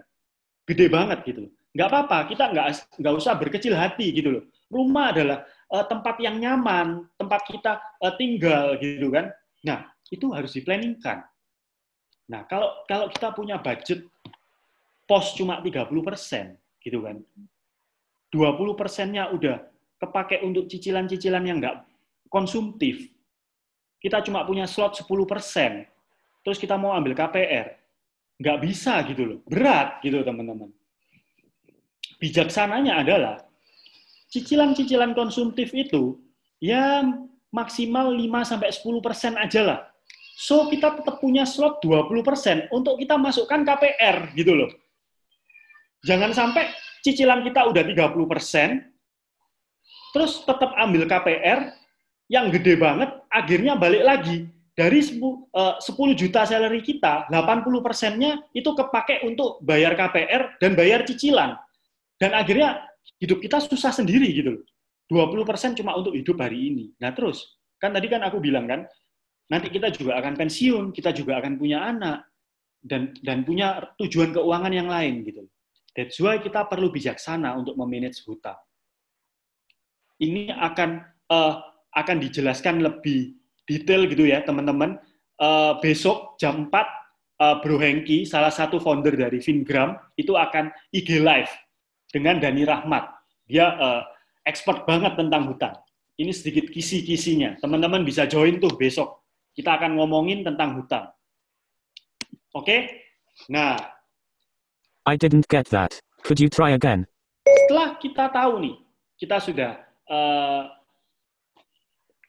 Gede banget gitu. Nggak apa-apa, kita nggak, nggak usah berkecil hati gitu loh. Rumah adalah uh, tempat yang nyaman, tempat kita uh, tinggal gitu kan. Nah, itu harus diplanningkan. Nah, kalau kalau kita punya budget pos cuma 30% gitu kan. 20 persennya udah kepake untuk cicilan-cicilan yang enggak konsumtif. Kita cuma punya slot 10 persen. Terus kita mau ambil KPR. Nggak bisa gitu loh. Berat gitu teman-teman. bijaksananya adalah cicilan-cicilan konsumtif itu ya maksimal 5 sampai 10% aja lah. So kita tetap punya slot 20% untuk kita masukkan KPR gitu loh. Jangan sampai cicilan kita udah 30%, terus tetap ambil KPR yang gede banget, akhirnya balik lagi. Dari 10 eh, juta salary kita, 80 persennya itu kepake untuk bayar KPR dan bayar cicilan. Dan akhirnya hidup kita susah sendiri gitu loh. 20% cuma untuk hidup hari ini. Nah terus, kan tadi kan aku bilang kan, nanti kita juga akan pensiun, kita juga akan punya anak, dan dan punya tujuan keuangan yang lain gitu. That's why kita perlu bijaksana untuk memanage hutang. Ini akan uh, akan dijelaskan lebih detail gitu ya teman-teman. Uh, besok jam 4 uh, eh, Bro Hengki, salah satu founder dari Fingram, itu akan IG Live dengan Dani Rahmat. Dia uh, expert banget tentang hutang. Ini sedikit kisi-kisinya. Teman-teman bisa join tuh besok. Kita akan ngomongin tentang hutang. Oke? Okay? Nah. I didn't get that. Could you try again? Setelah kita tahu nih, kita sudah uh,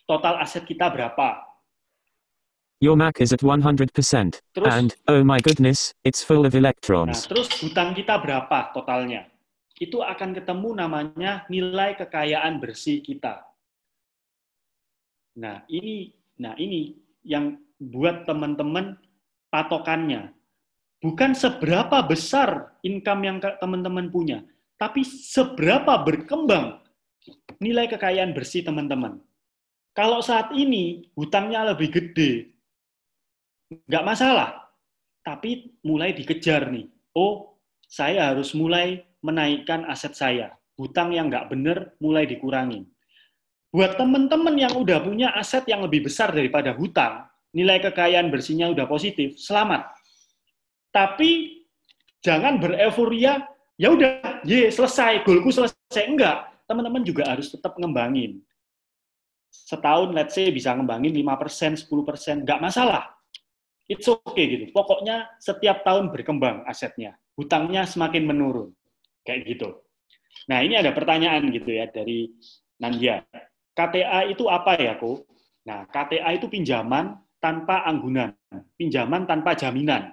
total aset kita berapa. Your Mac is at 100%. Terus, and, oh my goodness, it's full of electrons. Nah, terus hutang kita berapa totalnya? itu akan ketemu namanya nilai kekayaan bersih kita. Nah, ini nah ini yang buat teman-teman patokannya. Bukan seberapa besar income yang teman-teman punya, tapi seberapa berkembang nilai kekayaan bersih teman-teman. Kalau saat ini hutangnya lebih gede, nggak masalah. Tapi mulai dikejar nih. Oh, saya harus mulai menaikkan aset saya. Hutang yang nggak benar mulai dikurangi. Buat teman-teman yang udah punya aset yang lebih besar daripada hutang, nilai kekayaan bersihnya udah positif, selamat. Tapi jangan bereforia, ya udah, ye selesai, golku selesai. Enggak, teman-teman juga harus tetap ngembangin. Setahun, let's say, bisa ngembangin 5%, 10%, nggak masalah. It's okay gitu. Pokoknya setiap tahun berkembang asetnya. Hutangnya semakin menurun. Kayak gitu. Nah, ini ada pertanyaan gitu ya dari Nandya. KTA itu apa ya, Ko? Nah, KTA itu pinjaman tanpa anggunan, pinjaman tanpa jaminan.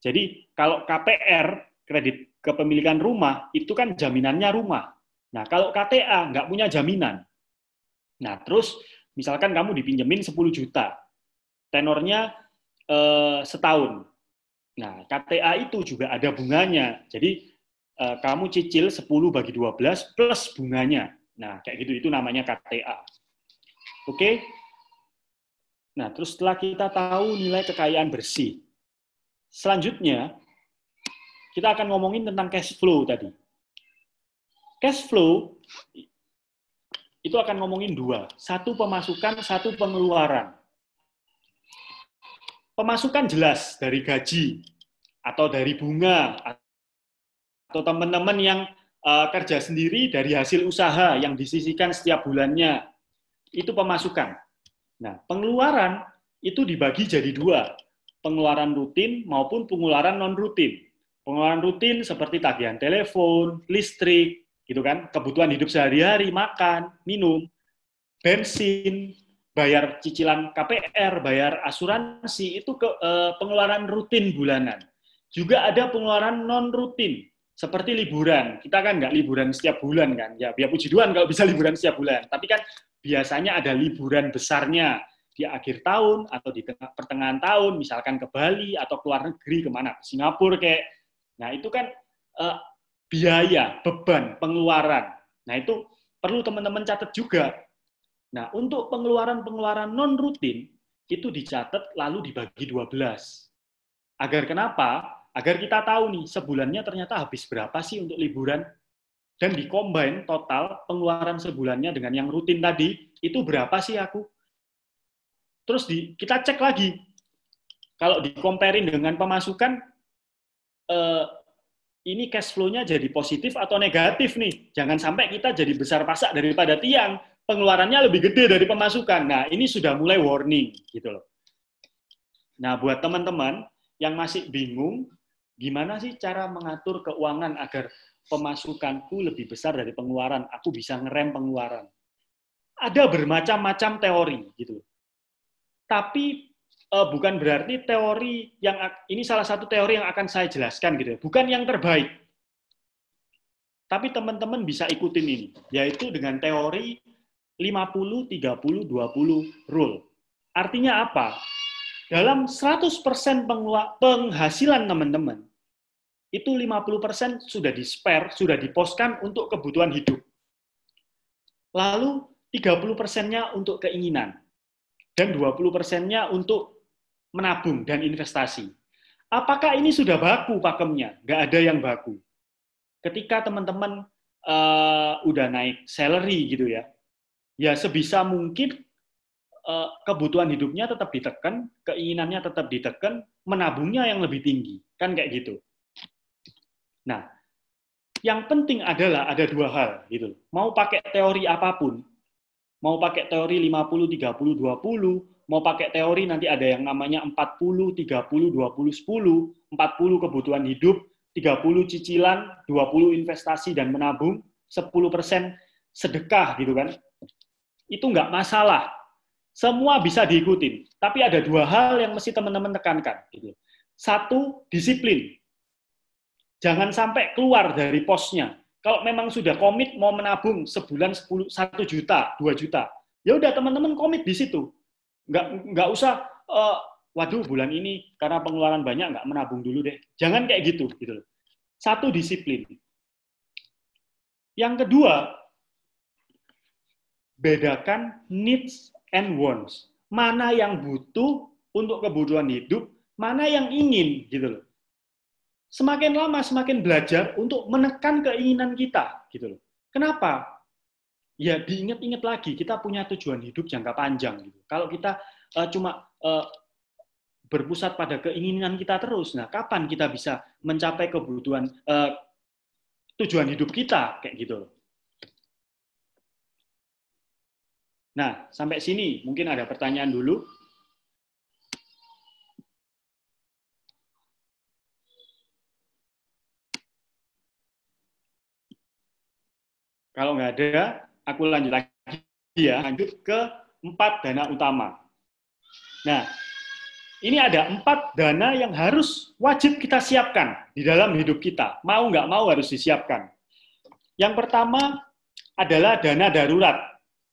Jadi, kalau KPR, kredit kepemilikan rumah, itu kan jaminannya rumah. Nah, kalau KTA nggak punya jaminan. Nah, terus misalkan kamu dipinjemin 10 juta, tenornya eh, setahun. Nah, KTA itu juga ada bunganya. Jadi Eh, kamu cicil 10 bagi 12 plus bunganya. Nah, kayak gitu itu namanya KTA. Oke? Nah, terus setelah kita tahu nilai kekayaan bersih, selanjutnya kita akan ngomongin tentang cash flow tadi. Cash flow itu akan ngomongin dua, satu pemasukan, satu pengeluaran. Pemasukan jelas dari gaji atau dari bunga atau teman-teman yang uh, kerja sendiri dari hasil usaha yang disisikan setiap bulannya, itu pemasukan. Nah, pengeluaran itu dibagi jadi dua, pengeluaran rutin maupun pengeluaran non-rutin. Pengeluaran rutin seperti tagihan telepon, listrik, gitu kan, kebutuhan hidup sehari-hari, makan, minum, bensin, bayar cicilan KPR, bayar asuransi, itu ke, uh, pengeluaran rutin bulanan. Juga ada pengeluaran non-rutin, seperti liburan. Kita kan nggak liburan setiap bulan kan. Ya biar puji Tuhan kalau bisa liburan setiap bulan. Tapi kan biasanya ada liburan besarnya di akhir tahun atau di tengah, pertengahan tahun, misalkan ke Bali atau ke luar negeri ke mana, ke Singapura kayak. Nah itu kan uh, biaya, beban, pengeluaran. Nah itu perlu teman-teman catat juga. Nah untuk pengeluaran-pengeluaran non rutin itu dicatat lalu dibagi 12. Agar kenapa? agar kita tahu nih sebulannya ternyata habis berapa sih untuk liburan dan dikombain total pengeluaran sebulannya dengan yang rutin tadi itu berapa sih aku terus di, kita cek lagi kalau dikomparin dengan pemasukan eh, ini cash flow-nya jadi positif atau negatif nih? Jangan sampai kita jadi besar pasak daripada tiang. Pengeluarannya lebih gede dari pemasukan. Nah ini sudah mulai warning gitu loh. Nah buat teman-teman yang masih bingung gimana sih cara mengatur keuangan agar pemasukanku lebih besar dari pengeluaran, aku bisa ngerem pengeluaran. Ada bermacam-macam teori gitu. Tapi bukan berarti teori yang ini salah satu teori yang akan saya jelaskan gitu ya. Bukan yang terbaik. Tapi teman-teman bisa ikutin ini, yaitu dengan teori 50 30 20 rule. Artinya apa? Dalam 100% penghasilan teman-teman, itu 50% sudah di spare, sudah diposkan untuk kebutuhan hidup. Lalu 30 persennya untuk keinginan. Dan 20 persennya untuk menabung dan investasi. Apakah ini sudah baku pakemnya? Nggak ada yang baku. Ketika teman-teman uh, udah naik salary gitu ya, ya sebisa mungkin uh, kebutuhan hidupnya tetap ditekan, keinginannya tetap ditekan, menabungnya yang lebih tinggi. Kan kayak gitu. Nah, yang penting adalah ada dua hal gitu. Mau pakai teori apa pun, mau pakai teori 50 30 20, mau pakai teori nanti ada yang namanya 40 30 20 10, 40 kebutuhan hidup, 30 cicilan, 20 investasi dan menabung, 10% sedekah gitu kan. Itu nggak masalah. Semua bisa diikutin. Tapi ada dua hal yang mesti teman-teman tekankan. Gitu. Satu, disiplin jangan sampai keluar dari posnya. Kalau memang sudah komit mau menabung sebulan 10, 1 juta, 2 juta, ya udah teman-teman komit di situ. Nggak, nggak usah, uh, waduh bulan ini karena pengeluaran banyak nggak menabung dulu deh. Jangan kayak gitu. gitu. Satu disiplin. Yang kedua, bedakan needs and wants. Mana yang butuh untuk kebutuhan hidup, mana yang ingin gitu loh semakin lama semakin belajar untuk menekan keinginan kita gitu loh. Kenapa? Ya diingat-ingat lagi kita punya tujuan hidup jangka panjang gitu. Kalau kita uh, cuma uh, berpusat pada keinginan kita terus, nah kapan kita bisa mencapai kebutuhan uh, tujuan hidup kita kayak gitu loh. Nah, sampai sini mungkin ada pertanyaan dulu. Kalau nggak ada, aku lanjut lagi ya, lanjut ke empat dana utama. Nah, ini ada empat dana yang harus wajib kita siapkan di dalam hidup kita. Mau nggak mau harus disiapkan. Yang pertama adalah dana darurat.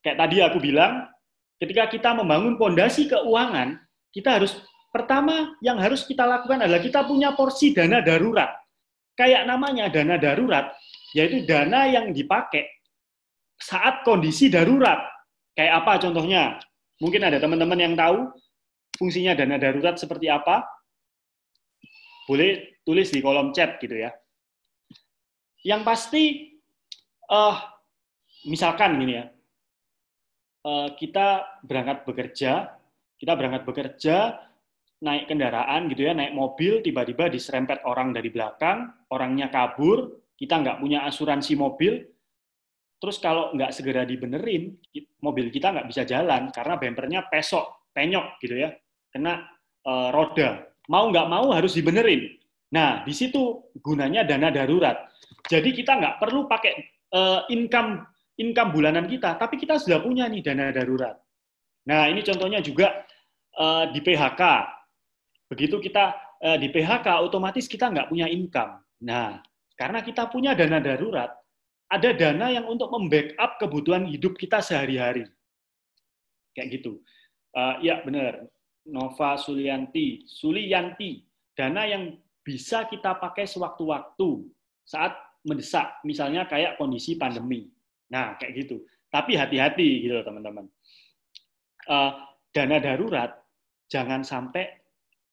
Kayak tadi aku bilang, ketika kita membangun pondasi keuangan, kita harus pertama yang harus kita lakukan adalah kita punya porsi dana darurat. Kayak namanya dana darurat, yaitu dana yang dipakai saat kondisi darurat. Kayak apa contohnya? Mungkin ada teman-teman yang tahu fungsinya dana darurat seperti apa? Boleh tulis di kolom chat gitu ya. Yang pasti, uh, misalkan gini ya, uh, kita berangkat bekerja, kita berangkat bekerja, naik kendaraan gitu ya, naik mobil, tiba-tiba diserempet orang dari belakang, orangnya kabur, kita nggak punya asuransi mobil, Terus kalau nggak segera dibenerin, mobil kita nggak bisa jalan karena bempernya pesok, penyok gitu ya, kena e, roda. Mau nggak mau harus dibenerin. Nah, di situ gunanya dana darurat. Jadi kita nggak perlu pakai e, income income bulanan kita, tapi kita sudah punya nih dana darurat. Nah, ini contohnya juga e, di PHK. Begitu kita e, di PHK, otomatis kita nggak punya income. Nah, karena kita punya dana darurat, ada dana yang untuk membackup kebutuhan hidup kita sehari-hari. Kayak gitu. Uh, ya benar, Nova Sulianti, Sulianti, dana yang bisa kita pakai sewaktu-waktu saat mendesak, misalnya kayak kondisi pandemi. Nah, kayak gitu. Tapi hati-hati gitu teman-teman. Uh, dana darurat jangan sampai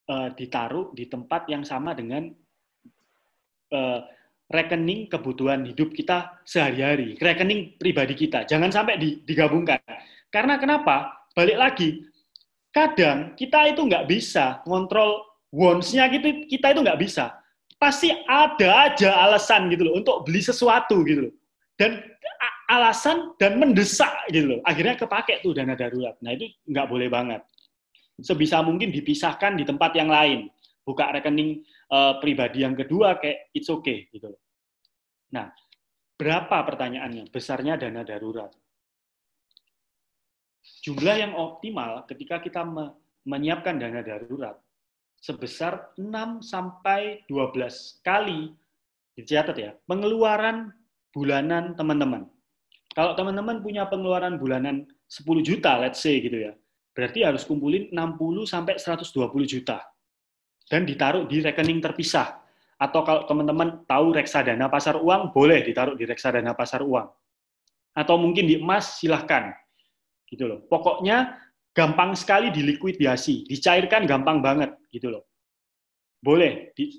uh, ditaruh di tempat yang sama dengan uh, rekening kebutuhan hidup kita sehari-hari, rekening pribadi kita. Jangan sampai digabungkan. Karena kenapa? Balik lagi, kadang kita itu nggak bisa ngontrol wants-nya gitu, kita itu nggak bisa. Pasti ada aja alasan gitu loh untuk beli sesuatu gitu loh. Dan alasan dan mendesak gitu loh. Akhirnya kepake tuh dana darurat. Nah itu nggak boleh banget. Sebisa mungkin dipisahkan di tempat yang lain. Buka rekening uh, pribadi yang kedua kayak it's okay gitu. Nah, berapa pertanyaannya? Besarnya dana darurat. Jumlah yang optimal ketika kita menyiapkan dana darurat sebesar 6 sampai 12 kali dicatat ya, pengeluaran bulanan teman-teman. Kalau teman-teman punya pengeluaran bulanan 10 juta, let's say gitu ya, berarti harus kumpulin 60 sampai 120 juta. Dan ditaruh di rekening terpisah. Atau kalau teman-teman tahu reksadana pasar uang, boleh ditaruh di reksadana pasar uang. Atau mungkin di emas, silahkan. Gitu loh. Pokoknya gampang sekali dilikuidasi, dicairkan gampang banget gitu loh. Boleh. Di,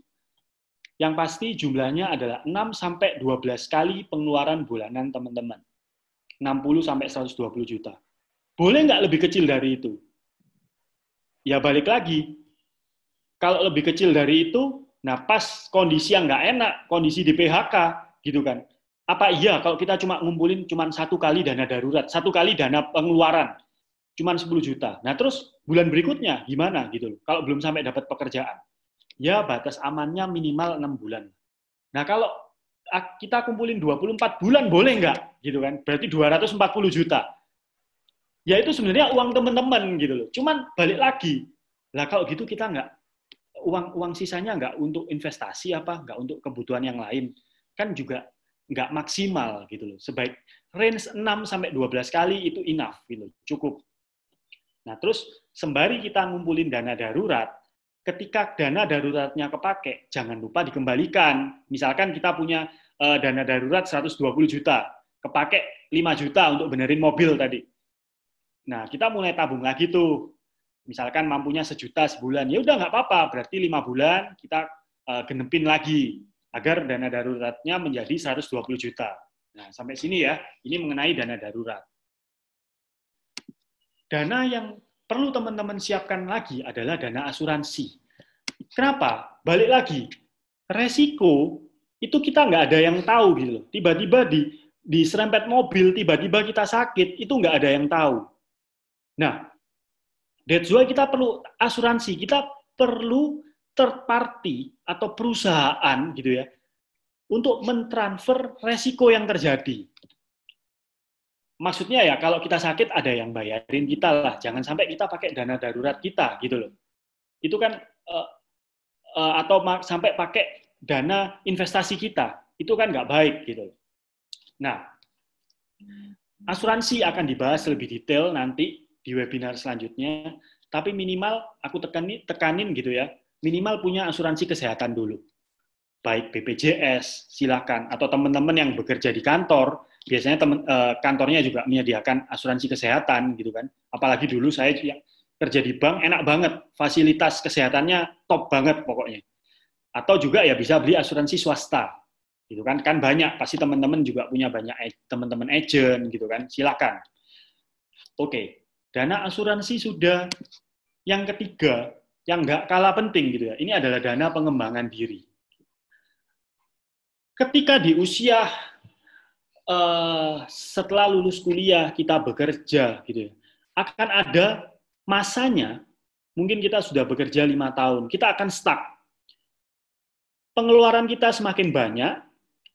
yang pasti jumlahnya adalah 6 sampai 12 kali pengeluaran bulanan teman-teman. 60 sampai 120 juta. Boleh nggak lebih kecil dari itu? Ya balik lagi. Kalau lebih kecil dari itu, nah pas kondisi yang nggak enak, kondisi di PHK, gitu kan. Apa iya kalau kita cuma ngumpulin cuma satu kali dana darurat, satu kali dana pengeluaran, cuma 10 juta. Nah terus bulan berikutnya gimana gitu loh, kalau belum sampai dapat pekerjaan. Ya batas amannya minimal enam bulan. Nah kalau kita kumpulin 24 bulan boleh nggak gitu kan? Berarti 240 juta. Ya itu sebenarnya uang teman-teman gitu loh. Cuman balik lagi, lah kalau gitu kita nggak uang uang sisanya nggak untuk investasi apa, nggak untuk kebutuhan yang lain, kan juga nggak maksimal gitu loh. Sebaik range 6 sampai 12 kali itu enough gitu, cukup. Nah, terus sembari kita ngumpulin dana darurat, ketika dana daruratnya kepake, jangan lupa dikembalikan. Misalkan kita punya uh, dana darurat 120 juta, kepake 5 juta untuk benerin mobil tadi. Nah, kita mulai tabung lagi tuh. Misalkan mampunya sejuta sebulan, ya udah nggak apa-apa, berarti lima bulan kita uh, genepin lagi agar dana daruratnya menjadi 120 juta. Nah, sampai sini ya, ini mengenai dana darurat. Dana yang perlu teman-teman siapkan lagi adalah dana asuransi. Kenapa? Balik lagi, resiko itu kita nggak ada yang tahu gitu. Tiba-tiba di di serempet mobil, tiba-tiba kita sakit, itu nggak ada yang tahu. Nah, that's why kita perlu asuransi, kita perlu third party atau perusahaan gitu ya, untuk mentransfer resiko yang terjadi. Maksudnya ya kalau kita sakit ada yang bayarin kita lah. Jangan sampai kita pakai dana darurat kita gitu loh. Itu kan uh, uh, atau sampai pakai dana investasi kita. Itu kan nggak baik gitu. Nah asuransi akan dibahas lebih detail nanti di webinar selanjutnya tapi minimal aku tekanin tekanin gitu ya minimal punya asuransi kesehatan dulu baik BPJS silakan atau teman-teman yang bekerja di kantor biasanya temen, uh, kantornya juga menyediakan asuransi kesehatan gitu kan. Apalagi dulu saya yang kerja di bank enak banget, fasilitas kesehatannya top banget pokoknya. Atau juga ya bisa beli asuransi swasta. Gitu kan kan banyak pasti teman-teman juga punya banyak teman-teman agent gitu kan. Silakan. Oke, dana asuransi sudah yang ketiga yang nggak kalah penting gitu ya. Ini adalah dana pengembangan diri. Ketika di usia uh, setelah lulus kuliah kita bekerja gitu ya, akan ada masanya mungkin kita sudah bekerja lima tahun, kita akan stuck. Pengeluaran kita semakin banyak,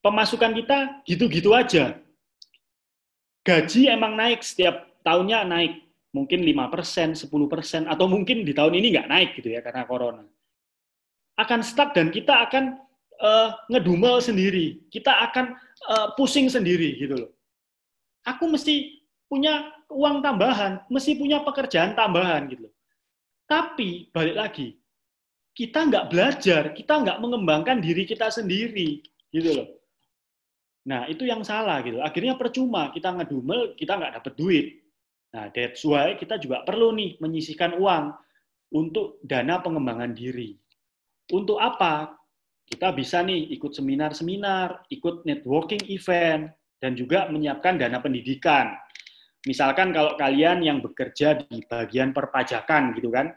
pemasukan kita gitu-gitu aja. Gaji emang naik setiap tahunnya naik, mungkin 5%, 10%, atau mungkin di tahun ini nggak naik gitu ya karena corona. Akan stuck dan kita akan uh, ngedumel sendiri. Kita akan uh, pusing sendiri gitu loh. Aku mesti punya uang tambahan, mesti punya pekerjaan tambahan gitu loh. Tapi balik lagi, kita nggak belajar, kita nggak mengembangkan diri kita sendiri gitu loh. Nah itu yang salah gitu. Akhirnya percuma kita ngedumel, kita nggak dapat duit. Nah that's why kita juga perlu nih menyisihkan uang untuk dana pengembangan diri. Untuk apa? kita bisa nih ikut seminar-seminar, ikut networking event, dan juga menyiapkan dana pendidikan. Misalkan kalau kalian yang bekerja di bagian perpajakan gitu kan.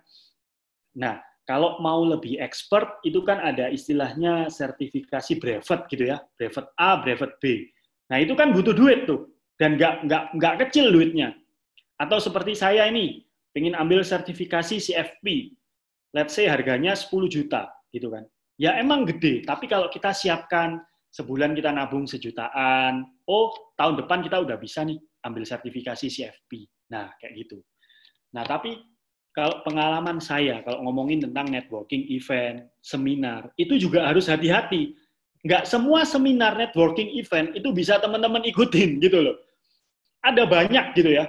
Nah, kalau mau lebih expert itu kan ada istilahnya sertifikasi brevet gitu ya, brevet A, brevet B. Nah, itu kan butuh duit tuh dan nggak nggak nggak kecil duitnya. Atau seperti saya ini, pengen ambil sertifikasi CFP, let's say harganya 10 juta gitu kan ya emang gede, tapi kalau kita siapkan sebulan kita nabung sejutaan, oh tahun depan kita udah bisa nih ambil sertifikasi CFP. Nah, kayak gitu. Nah, tapi kalau pengalaman saya, kalau ngomongin tentang networking event, seminar, itu juga harus hati-hati. Nggak semua seminar networking event itu bisa teman-teman ikutin gitu loh. Ada banyak gitu ya.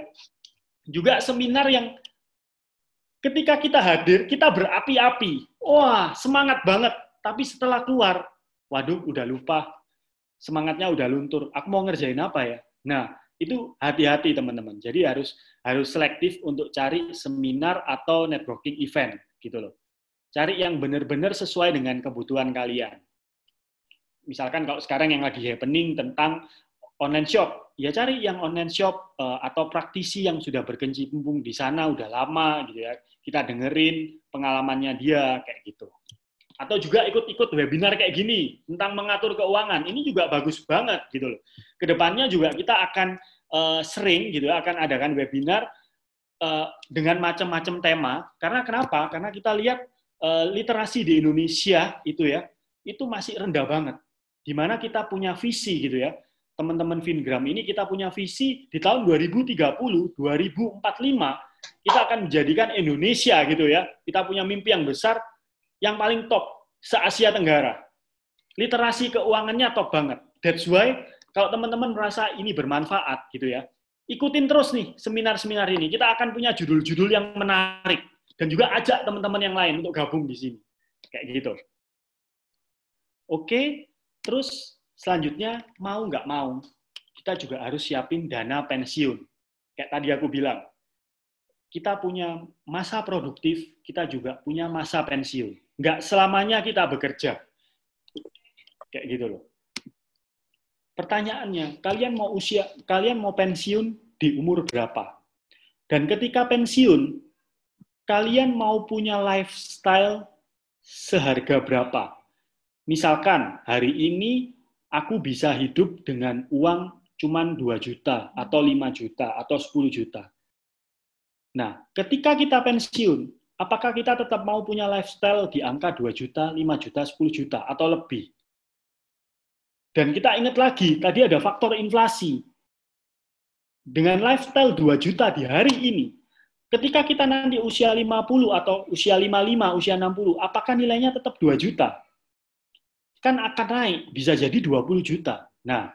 Juga seminar yang ketika kita hadir, kita berapi-api. Wah, semangat banget. Tapi setelah keluar, waduh udah lupa, semangatnya udah luntur. Aku mau ngerjain apa ya? Nah, itu hati-hati teman-teman. Jadi harus harus selektif untuk cari seminar atau networking event gitu loh. Cari yang benar-benar sesuai dengan kebutuhan kalian. Misalkan kalau sekarang yang lagi happening tentang online shop, ya cari yang online shop uh, atau praktisi yang sudah berkecimpung di sana udah lama gitu ya. Kita dengerin pengalamannya dia kayak gitu. Atau juga ikut-ikut webinar kayak gini tentang mengatur keuangan. Ini juga bagus banget gitu loh. Ke depannya juga kita akan uh, sering gitu akan adakan webinar uh, dengan macam-macam tema. Karena kenapa? Karena kita lihat uh, literasi di Indonesia itu ya itu masih rendah banget. Di mana kita punya visi gitu ya teman-teman Fingram ini kita punya visi di tahun 2030 2045 kita akan menjadikan Indonesia gitu ya kita punya mimpi yang besar yang paling top se-Asia Tenggara. Literasi keuangannya top banget. That's why kalau teman-teman merasa ini bermanfaat gitu ya, ikutin terus nih seminar-seminar ini. Kita akan punya judul-judul yang menarik dan juga ajak teman-teman yang lain untuk gabung di sini. Kayak gitu. Oke, terus selanjutnya mau nggak mau, kita juga harus siapin dana pensiun. Kayak tadi aku bilang, kita punya masa produktif, kita juga punya masa pensiun. Nggak selamanya kita bekerja. Kayak gitu loh. Pertanyaannya, kalian mau usia, kalian mau pensiun di umur berapa? Dan ketika pensiun, kalian mau punya lifestyle seharga berapa? Misalkan hari ini aku bisa hidup dengan uang cuman 2 juta atau 5 juta atau 10 juta. Nah, ketika kita pensiun, apakah kita tetap mau punya lifestyle di angka 2 juta, 5 juta, 10 juta, atau lebih? Dan kita ingat lagi, tadi ada faktor inflasi. Dengan lifestyle 2 juta di hari ini, ketika kita nanti usia 50 atau usia 55, usia 60, apakah nilainya tetap 2 juta? Kan akan naik, bisa jadi 20 juta. Nah,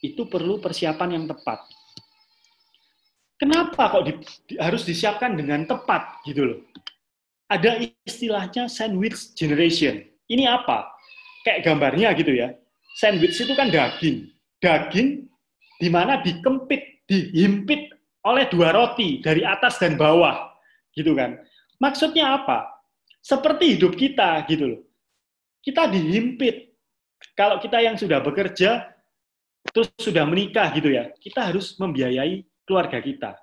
itu perlu persiapan yang tepat. Kenapa kok di, di, harus disiapkan dengan tepat gitu loh? Ada istilahnya sandwich generation. Ini apa? Kayak gambarnya gitu ya. Sandwich itu kan daging. Daging di mana dikempit, dihimpit oleh dua roti dari atas dan bawah. Gitu kan. Maksudnya apa? Seperti hidup kita gitu loh. Kita dihimpit. Kalau kita yang sudah bekerja, terus sudah menikah gitu ya, kita harus membiayai keluarga kita.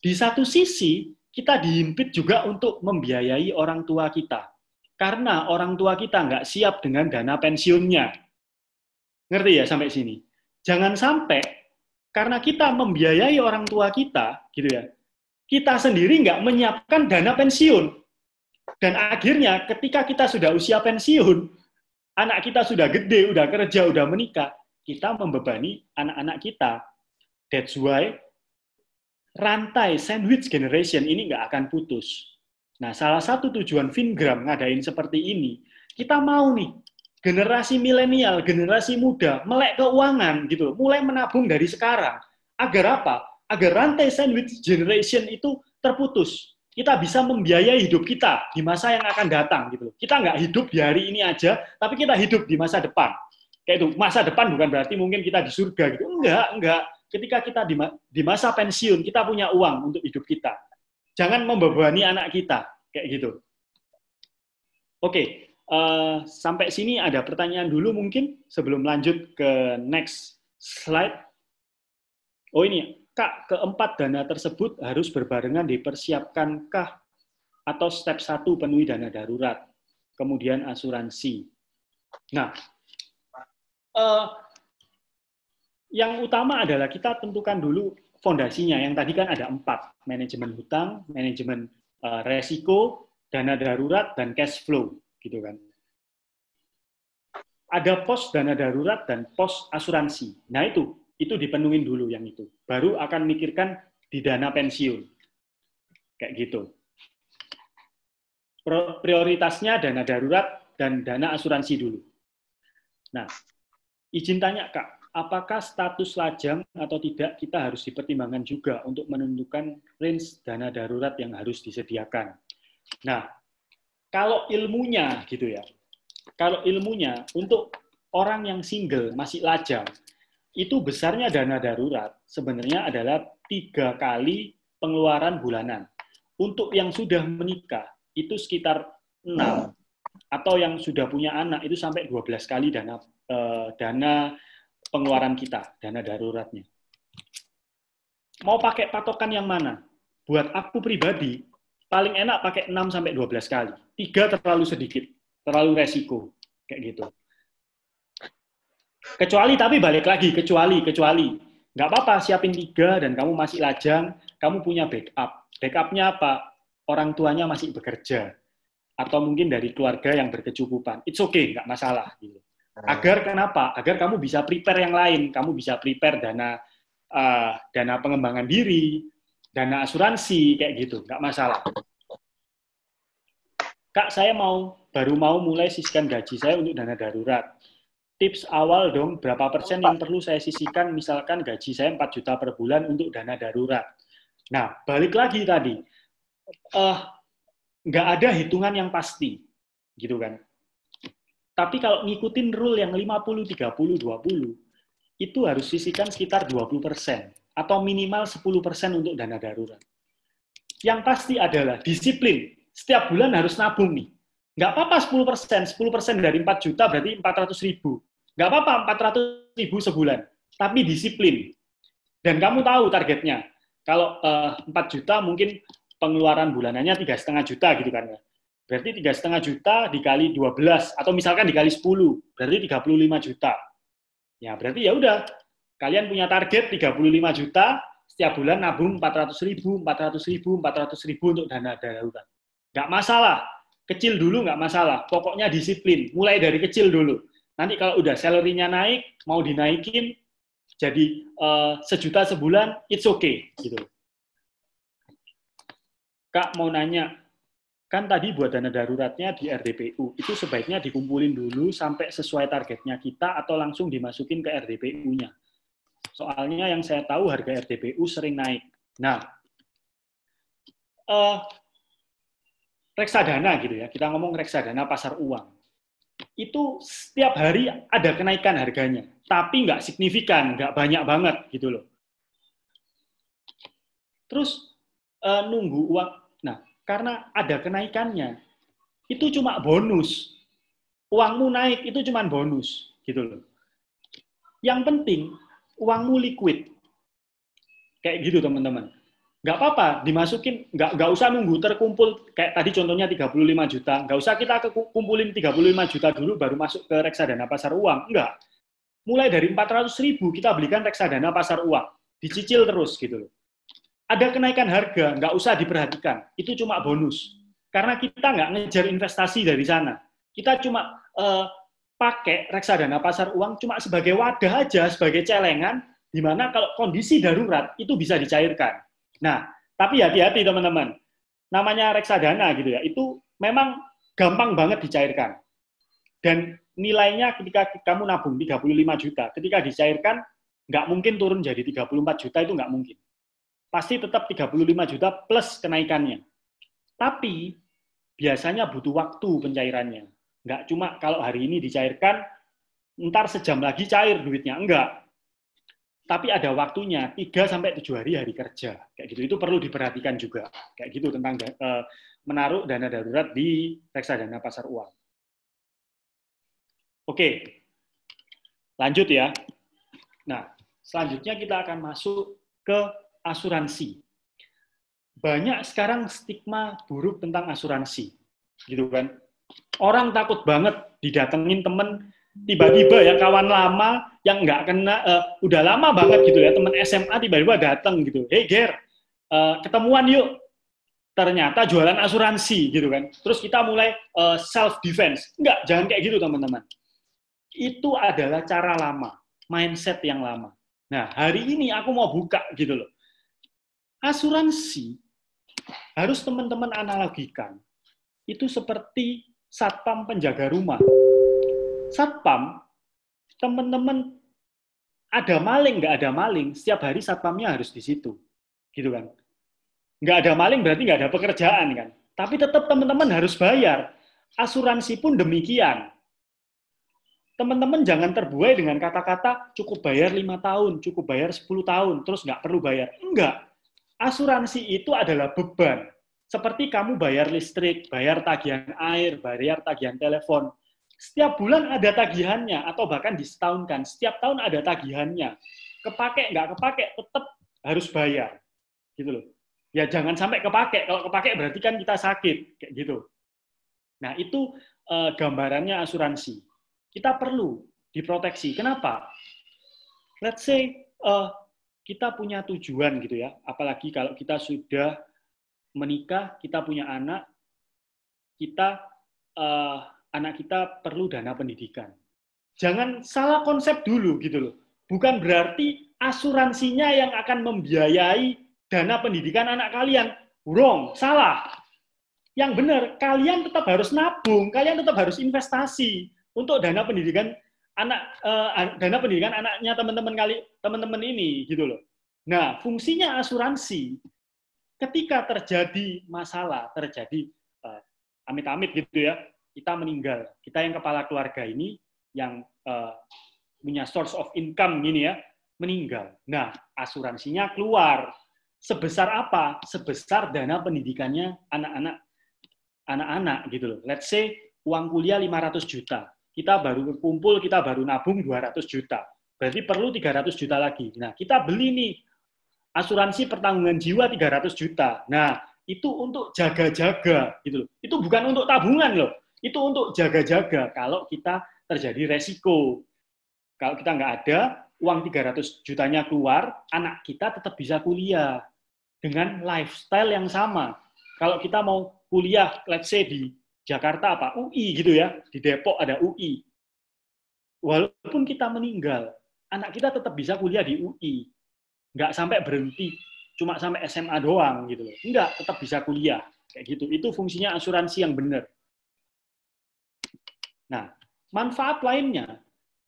Di satu sisi, kita dihimpit juga untuk membiayai orang tua kita. Karena orang tua kita nggak siap dengan dana pensiunnya. Ngerti ya sampai sini? Jangan sampai karena kita membiayai orang tua kita, gitu ya, kita sendiri nggak menyiapkan dana pensiun. Dan akhirnya ketika kita sudah usia pensiun, anak kita sudah gede, udah kerja, udah menikah, kita membebani anak-anak kita. That's why rantai sandwich generation ini nggak akan putus. Nah, salah satu tujuan Fingram ngadain seperti ini, kita mau nih generasi milenial, generasi muda melek keuangan gitu, mulai menabung dari sekarang. Agar apa? Agar rantai sandwich generation itu terputus. Kita bisa membiayai hidup kita di masa yang akan datang gitu. Kita nggak hidup di hari ini aja, tapi kita hidup di masa depan. Kayak itu, masa depan bukan berarti mungkin kita di surga gitu. Enggak, enggak ketika kita di, di masa pensiun, kita punya uang untuk hidup kita. Jangan membebani anak kita, kayak gitu. Oke, uh, sampai sini ada pertanyaan dulu mungkin sebelum lanjut ke next slide. Oh ini, Kak, keempat dana tersebut harus berbarengan dipersiapkankah atau step satu penuhi dana darurat, kemudian asuransi. Nah, uh, yang utama adalah kita tentukan dulu fondasinya. Yang tadi kan ada empat, manajemen hutang, manajemen uh, resiko, dana darurat, dan cash flow, gitu kan. ada pos dana darurat dan pos asuransi. Nah itu, itu dipenuhin dulu yang itu. Baru akan mikirkan di dana pensiun. Kayak gitu. Prioritasnya dana darurat dan dana asuransi dulu. Nah, izin tanya Kak, apakah status lajang atau tidak kita harus dipertimbangkan juga untuk menentukan range dana darurat yang harus disediakan. Nah, kalau ilmunya gitu ya, kalau ilmunya untuk orang yang single masih lajang, itu besarnya dana darurat sebenarnya adalah tiga kali pengeluaran bulanan. Untuk yang sudah menikah, itu sekitar 6 atau yang sudah punya anak itu sampai 12 kali dana eh, dana pengeluaran kita, dana daruratnya. Mau pakai patokan yang mana? Buat aku pribadi, paling enak pakai 6 sampai 12 kali. Tiga terlalu sedikit, terlalu resiko kayak gitu. Kecuali tapi balik lagi, kecuali kecuali nggak apa-apa siapin tiga dan kamu masih lajang, kamu punya backup. Backupnya apa? orang tuanya masih bekerja atau mungkin dari keluarga yang berkecukupan. It's okay, nggak masalah. Gitu. Agar kenapa? Agar kamu bisa prepare yang lain. Kamu bisa prepare dana uh, dana pengembangan diri, dana asuransi kayak gitu, nggak masalah. Kak, saya mau baru mau mulai sisihkan gaji saya untuk dana darurat. Tips awal dong, berapa persen yang perlu saya sisihkan, misalkan gaji saya 4 juta per bulan untuk dana darurat. Nah, balik lagi tadi, uh, nggak ada hitungan yang pasti, gitu kan. Tapi kalau ngikutin rule yang 50, 30, 20, itu harus sisihkan sekitar 20 persen atau minimal 10 persen untuk dana darurat. Yang pasti adalah disiplin. Setiap bulan harus nabung nih. Nggak apa-apa 10 persen, 10 persen dari 4 juta berarti 400 ribu. Nggak apa-apa 400 ribu sebulan. Tapi disiplin. Dan kamu tahu targetnya. Kalau uh, eh, 4 juta mungkin pengeluaran bulanannya tiga setengah juta gitu kan ya. Berarti tiga setengah juta dikali 12 atau misalkan dikali 10 berarti 35 juta. Ya berarti ya udah kalian punya target 35 juta setiap bulan nabung 400 ribu, 400 ribu, 400 ribu untuk dana darurat. Nggak masalah, kecil dulu nggak masalah. Pokoknya disiplin, mulai dari kecil dulu. Nanti kalau udah salary-nya naik, mau dinaikin jadi uh, sejuta sebulan, it's okay gitu. Kak mau nanya, kan tadi buat dana daruratnya di RDPU, itu sebaiknya dikumpulin dulu sampai sesuai targetnya kita atau langsung dimasukin ke RDPU-nya. Soalnya yang saya tahu harga RDPU sering naik. Nah, uh, reksadana gitu ya, kita ngomong reksadana pasar uang. Itu setiap hari ada kenaikan harganya, tapi nggak signifikan, nggak banyak banget gitu loh. Terus uh, nunggu uang karena ada kenaikannya. Itu cuma bonus. Uangmu naik itu cuma bonus, gitu loh. Yang penting uangmu liquid. Kayak gitu teman-teman. Nggak apa-apa, dimasukin, nggak, nggak usah nunggu terkumpul, kayak tadi contohnya 35 juta, nggak usah kita kumpulin 35 juta dulu baru masuk ke reksadana pasar uang, enggak. Mulai dari 400 ribu kita belikan reksadana pasar uang, dicicil terus gitu loh ada kenaikan harga, nggak usah diperhatikan. Itu cuma bonus. Karena kita nggak ngejar investasi dari sana. Kita cuma uh, pakai reksadana pasar uang cuma sebagai wadah aja, sebagai celengan, di mana kalau kondisi darurat itu bisa dicairkan. Nah, tapi hati-hati teman-teman. Namanya reksadana gitu ya, itu memang gampang banget dicairkan. Dan nilainya ketika kamu nabung 35 juta, ketika dicairkan, nggak mungkin turun jadi 34 juta, itu nggak mungkin pasti tetap 35 juta plus kenaikannya. Tapi biasanya butuh waktu pencairannya. Enggak cuma kalau hari ini dicairkan, ntar sejam lagi cair duitnya. Enggak. Tapi ada waktunya, 3 sampai 7 hari hari kerja. Kayak gitu. Itu perlu diperhatikan juga. Kayak gitu tentang uh, menaruh dana darurat di reksadana pasar uang. Oke. Lanjut ya. Nah, selanjutnya kita akan masuk ke asuransi. Banyak sekarang stigma buruk tentang asuransi, gitu kan? Orang takut banget didatengin temen tiba-tiba ya kawan lama yang nggak kena uh, udah lama banget gitu ya temen SMA tiba-tiba datang gitu hey Ger uh, ketemuan yuk ternyata jualan asuransi gitu kan terus kita mulai uh, eh, self defense nggak jangan kayak gitu teman-teman itu adalah cara lama, mindset yang lama. Nah, hari ini aku mau buka gitu loh. Asuransi harus teman-teman analogikan. Itu seperti satpam penjaga rumah. Satpam, teman-teman ada maling, nggak ada maling, setiap hari satpamnya harus di situ. Gitu kan. Nggak ada maling berarti nggak ada pekerjaan kan. Tapi tetap teman-teman harus bayar. Asuransi pun demikian teman-teman jangan terbuai dengan kata-kata cukup bayar lima tahun, cukup bayar 10 tahun, terus nggak perlu bayar. Enggak. Asuransi itu adalah beban. Seperti kamu bayar listrik, bayar tagihan air, bayar tagihan telepon. Setiap bulan ada tagihannya, atau bahkan disetahunkan. Setiap tahun ada tagihannya. Kepake, nggak kepake, tetap harus bayar. Gitu loh. Ya jangan sampai kepake. Kalau kepake berarti kan kita sakit. Kayak gitu. Nah itu uh, gambarannya asuransi kita perlu diproteksi. Kenapa? Let's say uh, kita punya tujuan gitu ya, apalagi kalau kita sudah menikah, kita punya anak, kita uh, anak kita perlu dana pendidikan. Jangan salah konsep dulu gitu loh. Bukan berarti asuransinya yang akan membiayai dana pendidikan anak kalian. Wrong, salah. Yang benar, kalian tetap harus nabung, kalian tetap harus investasi untuk dana pendidikan anak uh, dana pendidikan anaknya teman-teman kali teman-teman ini gitu loh. Nah, fungsinya asuransi ketika terjadi masalah, terjadi uh, amit-amit gitu ya, kita meninggal, kita yang kepala keluarga ini yang uh, punya source of income gini ya, meninggal. Nah, asuransinya keluar. Sebesar apa? Sebesar dana pendidikannya anak-anak anak-anak gitu loh. Let's say uang kuliah 500 juta kita baru kumpul, kita baru nabung 200 juta. Berarti perlu 300 juta lagi. Nah, kita beli nih asuransi pertanggungan jiwa 300 juta. Nah, itu untuk jaga-jaga gitu loh. Itu bukan untuk tabungan loh. Itu untuk jaga-jaga kalau kita terjadi resiko. Kalau kita nggak ada, uang 300 jutanya keluar, anak kita tetap bisa kuliah dengan lifestyle yang sama. Kalau kita mau kuliah, let's say di Jakarta apa UI gitu ya di Depok ada UI walaupun kita meninggal anak kita tetap bisa kuliah di UI nggak sampai berhenti cuma sampai SMA doang gitu loh. Nggak tetap bisa kuliah. Kayak gitu. Itu fungsinya asuransi yang benar nah manfaat lainnya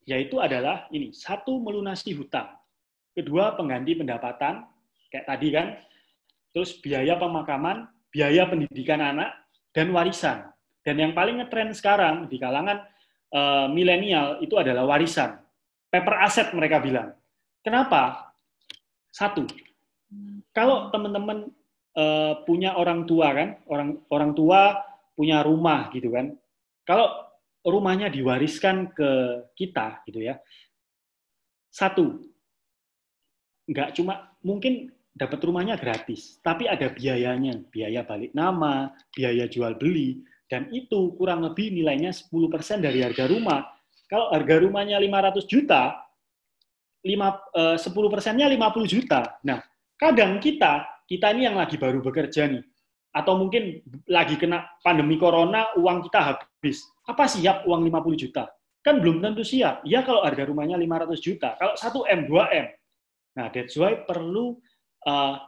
yaitu adalah ini satu melunasi hutang kedua pengganti pendapatan kayak tadi kan terus biaya pemakaman biaya pendidikan anak dan warisan dan yang paling ngetren sekarang di kalangan uh, milenial itu adalah warisan. Paper asset mereka bilang. Kenapa? Satu, kalau teman-teman uh, punya orang tua kan, orang orang tua punya rumah gitu kan. Kalau rumahnya diwariskan ke kita gitu ya. Satu, nggak cuma mungkin dapat rumahnya gratis, tapi ada biayanya, biaya balik nama, biaya jual beli, dan itu kurang lebih nilainya 10% dari harga rumah. Kalau harga rumahnya 500 juta, 5, 10 eh, persennya 50 juta. Nah, kadang kita, kita ini yang lagi baru bekerja nih, atau mungkin lagi kena pandemi corona, uang kita habis. Apa siap uang 50 juta? Kan belum tentu siap. Ya kalau harga rumahnya 500 juta, kalau 1M, 2M. Nah, that's why perlu uh,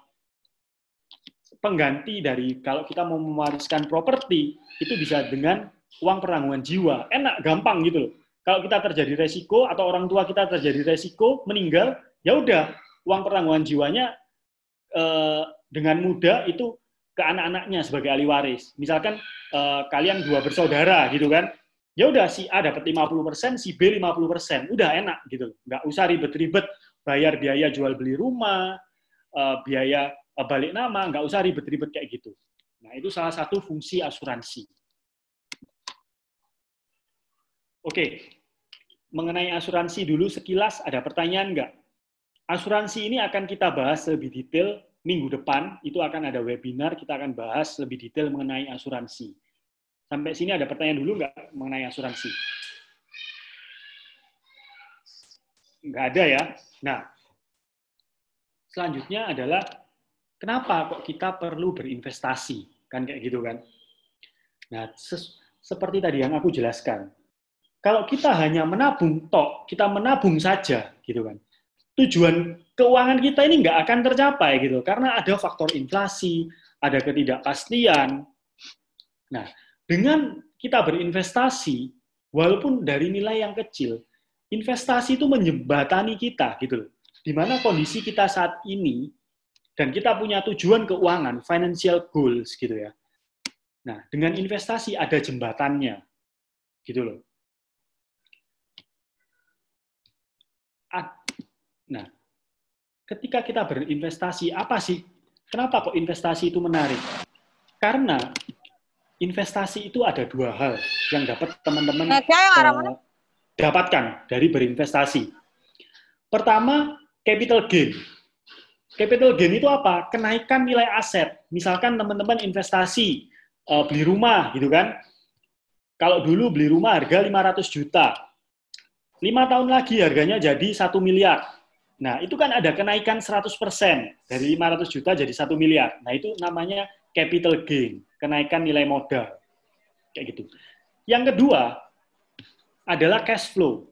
pengganti dari kalau kita mau mewariskan properti itu bisa dengan uang penanggungan jiwa. Enak, gampang gitu loh. Kalau kita terjadi resiko atau orang tua kita terjadi resiko meninggal, ya udah uang penanggungan jiwanya eh, dengan mudah itu ke anak-anaknya sebagai ahli waris. Misalkan eh, kalian dua bersaudara gitu kan, ya udah si A dapat 50%, si B 50%, udah enak gitu. Nggak usah ribet-ribet bayar biaya jual beli rumah, eh, biaya Eh, balik nama, nggak usah ribet-ribet kayak gitu. Nah, itu salah satu fungsi asuransi. Oke, mengenai asuransi dulu sekilas ada pertanyaan nggak? Asuransi ini akan kita bahas lebih detail minggu depan, itu akan ada webinar, kita akan bahas lebih detail mengenai asuransi. Sampai sini ada pertanyaan dulu nggak mengenai asuransi? Nggak ada ya. Nah, selanjutnya adalah Kenapa kok kita perlu berinvestasi? Kan kayak gitu kan. Nah, seperti tadi yang aku jelaskan. kalau kita hanya menabung tok, kita menabung saja, gitu kan. Tujuan keuangan kita ini nggak akan tercapai gitu, karena ada faktor inflasi, ada ketidakpastian. Nah, dengan kita berinvestasi, walaupun dari nilai yang kecil, investasi itu menjembatani kita gitu loh. Di mana kondisi kita saat ini dan kita punya tujuan keuangan, financial goals gitu ya. Nah, dengan investasi ada jembatannya. Gitu loh. Nah, ketika kita berinvestasi, apa sih? Kenapa kok investasi itu menarik? Karena investasi itu ada dua hal yang dapat teman-teman uh, dapatkan dari berinvestasi. Pertama, capital gain. Capital gain itu apa? Kenaikan nilai aset. Misalkan teman-teman investasi uh, beli rumah gitu kan. Kalau dulu beli rumah harga 500 juta. Lima tahun lagi harganya jadi satu miliar. Nah, itu kan ada kenaikan 100% dari 500 juta jadi satu miliar. Nah, itu namanya capital gain, kenaikan nilai modal. Kayak gitu. Yang kedua adalah cash flow.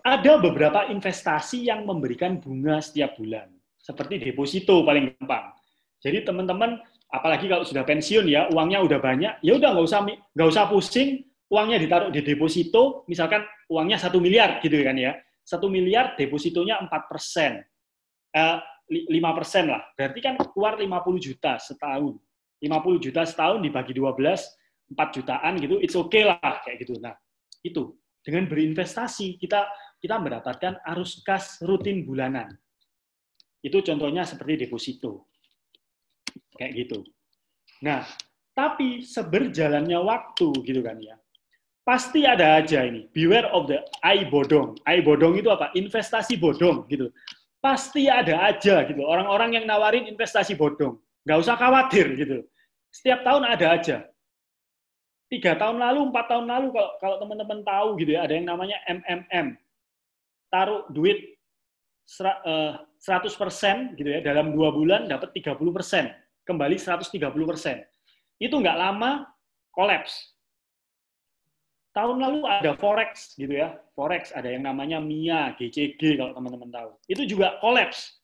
Ada beberapa investasi yang memberikan bunga setiap bulan, seperti deposito paling gampang. Jadi teman-teman, apalagi kalau sudah pensiun ya, uangnya udah banyak, ya udah nggak usah nggak usah pusing, uangnya ditaruh di deposito, misalkan uangnya satu miliar gitu kan ya, satu miliar depositonya empat persen, eh, lima persen lah, berarti kan keluar 50 juta setahun, 50 juta setahun dibagi 12, 4 jutaan gitu, it's okay lah kayak gitu. Nah itu dengan berinvestasi kita kita mendapatkan arus kas rutin bulanan. Itu contohnya seperti deposito. Kayak gitu. Nah, tapi seberjalannya waktu gitu kan ya. Pasti ada aja ini. Beware of the eye bodong. Eye bodong itu apa? Investasi bodong gitu. Pasti ada aja gitu. Orang-orang yang nawarin investasi bodong. Nggak usah khawatir gitu. Setiap tahun ada aja tiga tahun lalu, empat tahun lalu kalau kalau teman-teman tahu gitu ya, ada yang namanya MMM. Taruh duit 100% eh, gitu ya, dalam dua bulan dapat 30%, kembali 130%. Itu nggak lama kolaps. Tahun lalu ada Forex gitu ya, Forex ada yang namanya MIA, GCG kalau teman-teman tahu. Itu juga kolaps.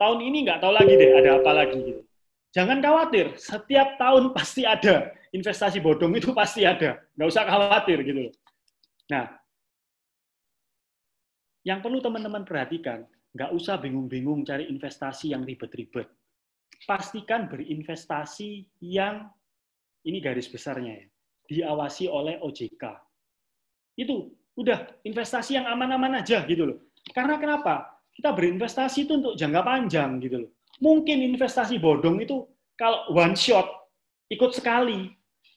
Tahun ini nggak tahu lagi deh ada apa lagi gitu. Jangan khawatir, setiap tahun pasti ada investasi bodong itu pasti ada, nggak usah khawatir gitu. Nah, yang perlu teman-teman perhatikan, nggak usah bingung-bingung cari investasi yang ribet-ribet. Pastikan berinvestasi yang ini garis besarnya ya, diawasi oleh OJK. Itu udah investasi yang aman-aman aja gitu loh. Karena kenapa? Kita berinvestasi itu untuk jangka panjang gitu loh. Mungkin investasi bodong itu kalau one shot, ikut sekali,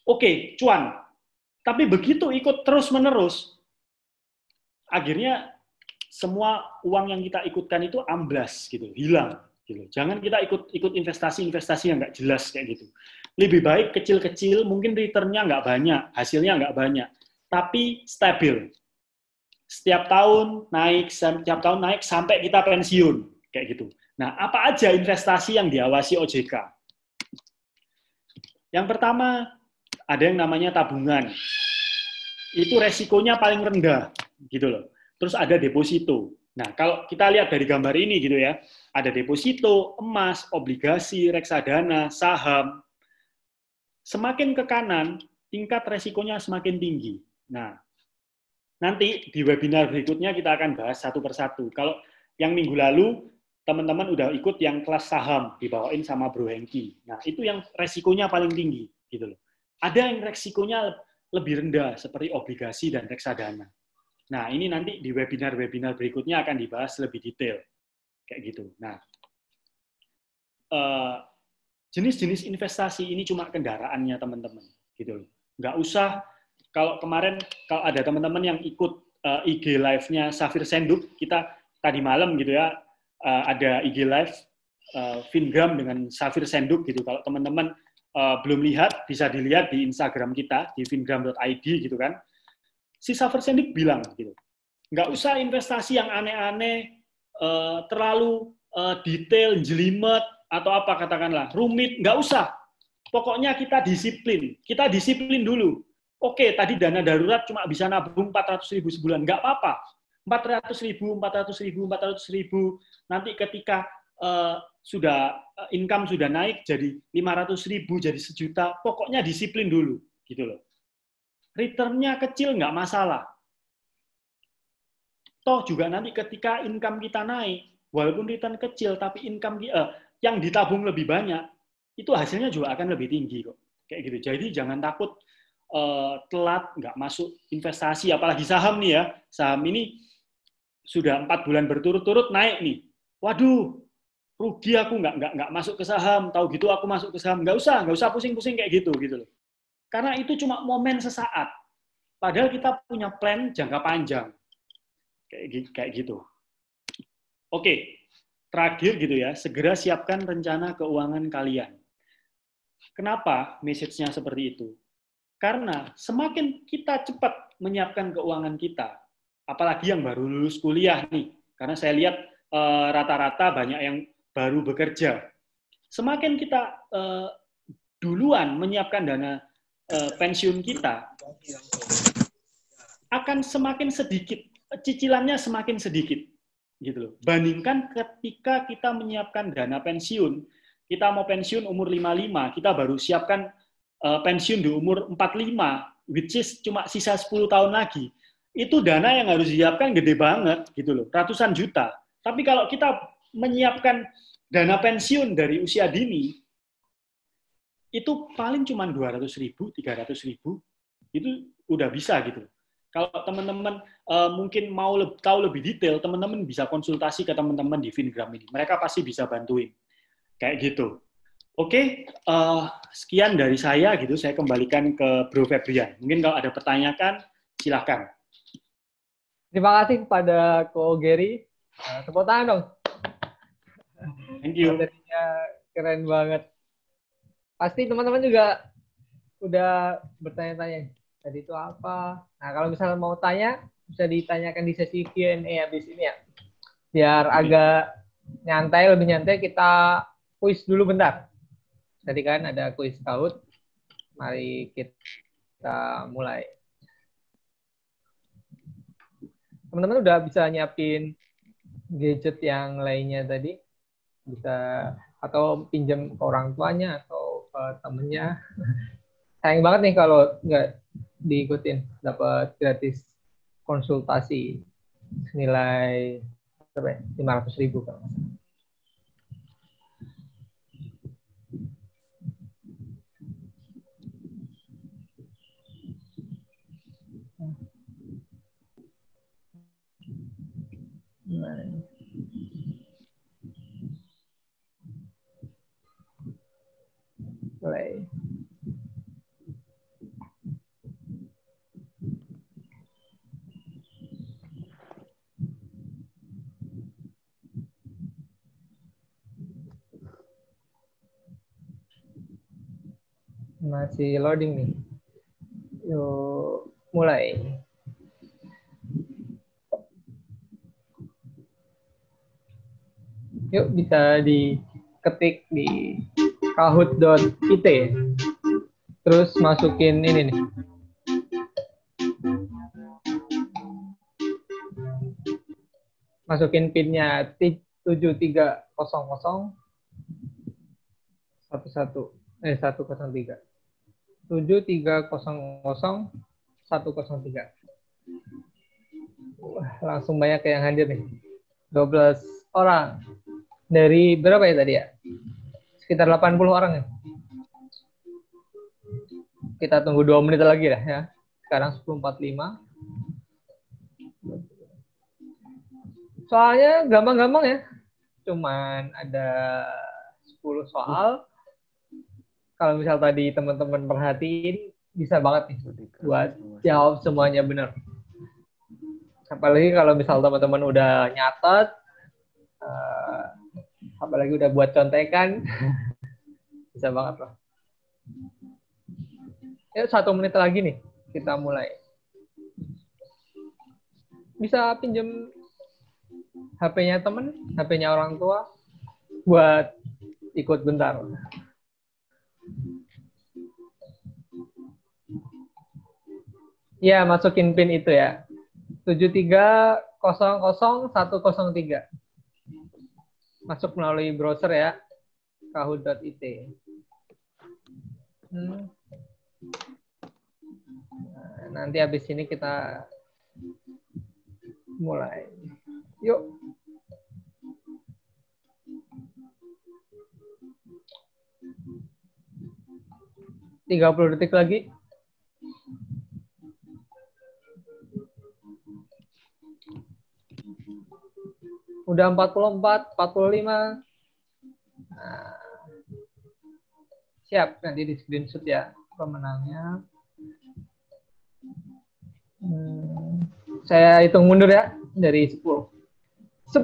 oke, okay, cuan. Tapi begitu ikut terus-menerus, akhirnya semua uang yang kita ikutkan itu amblas gitu, hilang. Gitu. Jangan kita ikut ikut investasi-investasi yang nggak jelas kayak gitu. Lebih baik kecil-kecil, mungkin returnnya nggak banyak, hasilnya nggak banyak, tapi stabil. Setiap tahun naik, setiap tahun naik sampai kita pensiun kayak gitu. Nah, apa aja investasi yang diawasi OJK? Yang pertama, ada yang namanya tabungan. Itu resikonya paling rendah, gitu loh. Terus ada deposito. Nah, kalau kita lihat dari gambar ini gitu ya, ada deposito, emas, obligasi, reksadana, saham. Semakin ke kanan, tingkat resikonya semakin tinggi. Nah, nanti di webinar berikutnya kita akan bahas satu persatu. Kalau yang minggu lalu teman-teman udah ikut yang kelas saham dibawain sama Bro Hengki. Nah, itu yang resikonya paling tinggi gitu loh. Ada yang resikonya lebih rendah seperti obligasi dan reksadana. Nah, ini nanti di webinar-webinar berikutnya akan dibahas lebih detail. Kayak gitu. Nah, eh, jenis-jenis investasi ini cuma kendaraannya teman-teman gitu loh. Nggak usah kalau kemarin kalau ada teman-teman yang ikut uh, eh, IG live-nya Safir Senduk, kita tadi malam gitu ya uh, ada IG Live uh, Fingram dengan Safir Senduk gitu. Kalau teman-teman uh, belum lihat, bisa dilihat di Instagram kita di fingram.id gitu kan. Si Safir Senduk bilang gitu, nggak usah investasi yang aneh-aneh, uh, terlalu uh, detail, jelimet atau apa katakanlah rumit, nggak usah. Pokoknya kita disiplin, kita disiplin dulu. Oke, tadi dana darurat cuma bisa nabung 400 ribu sebulan, nggak apa-apa. 400 ribu, 400 ribu, 400 ribu. Nanti ketika uh, sudah uh, income sudah naik jadi 500 ribu, jadi sejuta, pokoknya disiplin dulu, gitu loh. Returnnya kecil nggak masalah. Toh juga nanti ketika income kita naik, walaupun return kecil, tapi income uh, yang ditabung lebih banyak, itu hasilnya juga akan lebih tinggi kok. Kayak gitu. Jadi jangan takut uh, telat nggak masuk investasi apalagi saham nih ya. Saham ini sudah empat bulan berturut-turut naik nih. Waduh rugi aku nggak nggak nggak masuk ke saham. Tahu gitu aku masuk ke saham. Nggak usah nggak usah pusing-pusing kayak gitu gitu loh. Karena itu cuma momen sesaat. Padahal kita punya plan jangka panjang. Kayak kayak gitu. Oke terakhir gitu ya segera siapkan rencana keuangan kalian. Kenapa message-nya seperti itu? Karena semakin kita cepat menyiapkan keuangan kita, apalagi yang baru lulus kuliah nih, karena saya lihat eh, rata-rata banyak yang baru bekerja. Semakin kita uh, duluan menyiapkan dana uh, pensiun kita, akan semakin sedikit, cicilannya semakin sedikit, gitu loh. Bandingkan ketika kita menyiapkan dana pensiun, kita mau pensiun umur 55, kita baru siapkan uh, pensiun di umur 45, which is cuma sisa 10 tahun lagi, itu dana yang harus disiapkan gede banget gitu loh, ratusan juta. Tapi kalau kita menyiapkan dana pensiun dari usia dini, itu paling cuma 200 ribu, 300 ribu, itu udah bisa gitu. Kalau teman-teman uh, mungkin mau le tahu lebih detail, teman-teman bisa konsultasi ke teman-teman di Fingram ini. Mereka pasti bisa bantuin. Kayak gitu. Oke, uh, sekian dari saya gitu. Saya kembalikan ke Bro Febrian. Mungkin kalau ada pertanyaan, silahkan. Terima kasih kepada Ko Gary. Uh, tepuk tangan dong. Thank you. Materinya keren banget. Pasti teman-teman juga udah bertanya-tanya tadi itu apa. Nah kalau misalnya mau tanya bisa ditanyakan di sesi Q&A habis ini ya. Biar agak nyantai, lebih nyantai kita kuis dulu bentar tadi kan ada kuis scout. Mari kita mulai. Teman-teman udah bisa nyiapin gadget yang lainnya tadi? Bisa atau pinjam ke orang tuanya atau ke temennya. Sayang banget nih kalau nggak diikutin dapat gratis konsultasi nilai berapa ya? 500 ribu kalau Nine. Play. Masih loading nih. Yuk, mulai. yuk bisa diketik di kahoot.it terus masukin ini nih masukin pinnya 7300 satu satu eh satu kosong tiga tujuh tiga kosong kosong satu kosong tiga langsung banyak yang hadir nih 12 orang dari berapa ya tadi ya? Sekitar 80 orang ya. Kita tunggu dua menit lagi lah ya. Sekarang 10.45. Soalnya gampang-gampang ya. Cuman ada 10 soal. Kalau misal tadi teman-teman perhatiin, bisa banget nih buat jawab semuanya benar. Apalagi kalau misal teman-teman udah nyatet, uh, apalagi udah buat contekan bisa banget loh ya satu menit lagi nih kita mulai bisa pinjam HP-nya temen, HP-nya orang tua buat ikut bentar. Iya, masukin pin itu ya. 7300103. Masuk melalui browser ya. kahoot.it. Hmm. Nah, nanti habis ini kita mulai. Yuk. Tiga puluh detik lagi. Udah 44, 45. Nah, siap, nanti di screenshot ya pemenangnya. Hmm, saya hitung mundur ya dari 10. 10,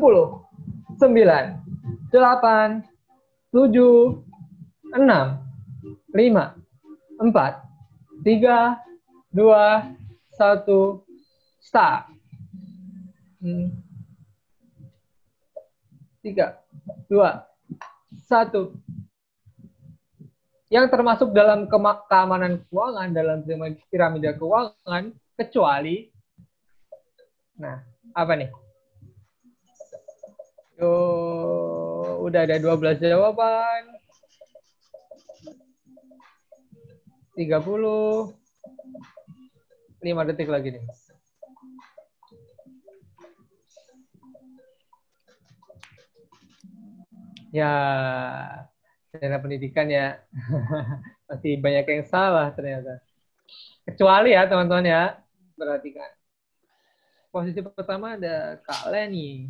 9, 8, 7, 6, 5, 4, 3, 2, 1, start. Hmm. 3, 2, 1. Yang termasuk dalam keamanan keuangan, dalam piramida keuangan, kecuali, nah, apa nih? Yo, udah ada 12 jawaban. 30. 5 detik lagi nih. Ya, dana pendidikan ya. Masih banyak yang salah ternyata. Kecuali ya teman-teman ya, perhatikan. Posisi pertama ada Kak Leni.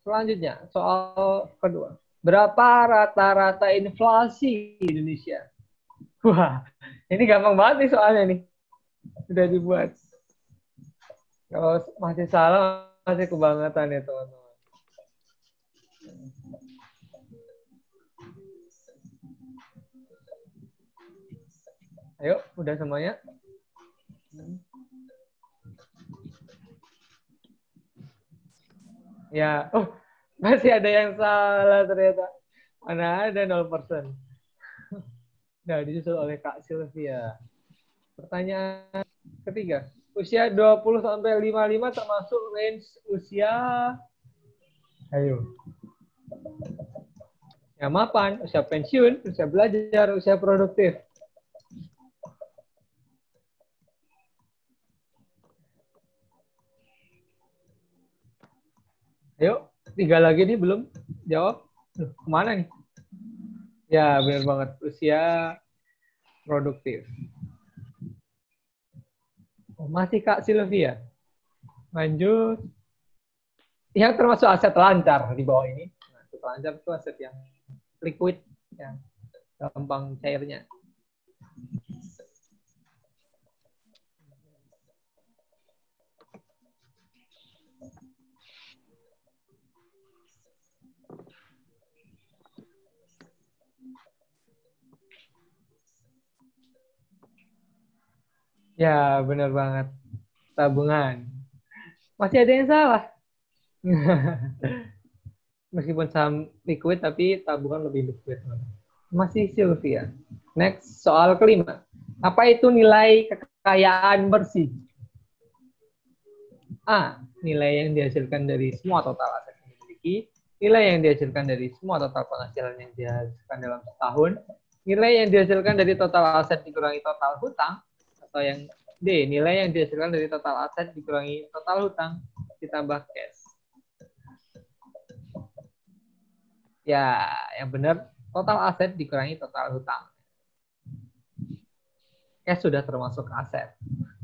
Selanjutnya, soal kedua. Berapa rata-rata inflasi di Indonesia? Wah, ini gampang banget nih soalnya nih. Sudah dibuat. Kalau masih salah, masih kebangetan ya teman-teman. Ayo, udah semuanya? Ya, oh masih ada yang salah ternyata. Mana ada 0%. Nah, disusul oleh Kak Sylvia. Pertanyaan ketiga. Usia 20 sampai 55 termasuk range usia Ayo. Usia mapan, usia pensiun, usia belajar, usia produktif. Ayo, tiga lagi nih belum jawab. Loh, ke mana nih? Ya, benar banget. Usia produktif. Oh, masih Kak Sylvia. Lanjut. Yang termasuk aset lancar di bawah ini. Aset lancar itu aset yang liquid, yang gampang cairnya. Ya, benar banget. Tabungan. Masih ada yang salah. Meskipun saham liquid, tapi tabungan lebih liquid. Masih Sylvia. Next, soal kelima. Apa itu nilai kekayaan bersih? A. Nilai yang dihasilkan dari semua total aset yang dimiliki. Nilai yang dihasilkan dari semua total penghasilan yang dihasilkan dalam setahun. Nilai yang dihasilkan dari total aset dikurangi total hutang atau yang D, nilai yang dihasilkan dari total aset dikurangi total hutang ditambah cash. Ya, yang benar total aset dikurangi total hutang. Cash sudah termasuk aset.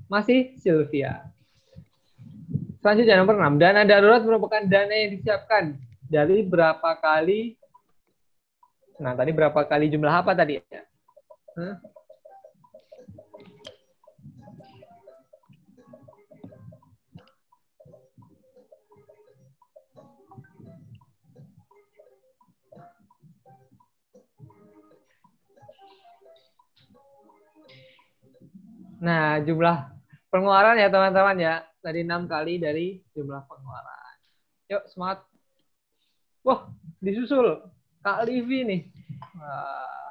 Masih Sylvia. Selanjutnya nomor 6. Dana darurat merupakan dana yang disiapkan dari berapa kali Nah, tadi berapa kali jumlah apa tadi ya? Hmm? Nah, jumlah pengeluaran ya teman-teman ya. Tadi enam kali dari jumlah pengeluaran. Yuk, semangat. Wah, disusul. Kak Livi nih. Wah,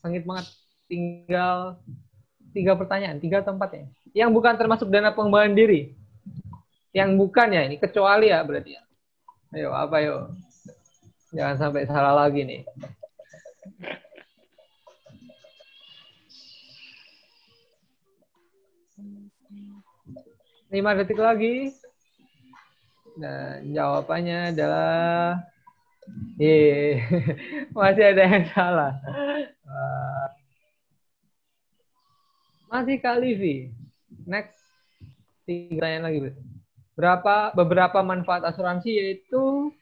sengit banget. Tinggal tiga pertanyaan, tiga tempat ya. Yang bukan termasuk dana pengembangan diri. Yang bukan ya ini kecuali ya berarti ya. Ayo apa yuk? Jangan sampai salah lagi nih. Lima detik lagi. Dan jawabannya adalah Ye, masih ada yang salah. Masih kali V. Next. Tiga pertanyaan lagi. Berapa beberapa manfaat asuransi yaitu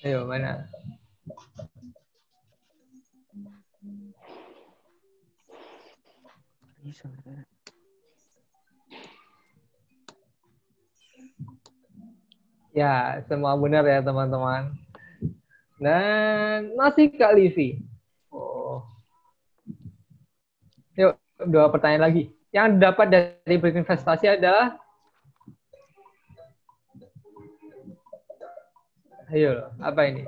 Ayo, mana? Ya, semua benar ya teman-teman. Dan masih Kak Livi. Oh. Yuk, dua pertanyaan lagi. Yang dapat dari berinvestasi adalah Ayo, apa ini?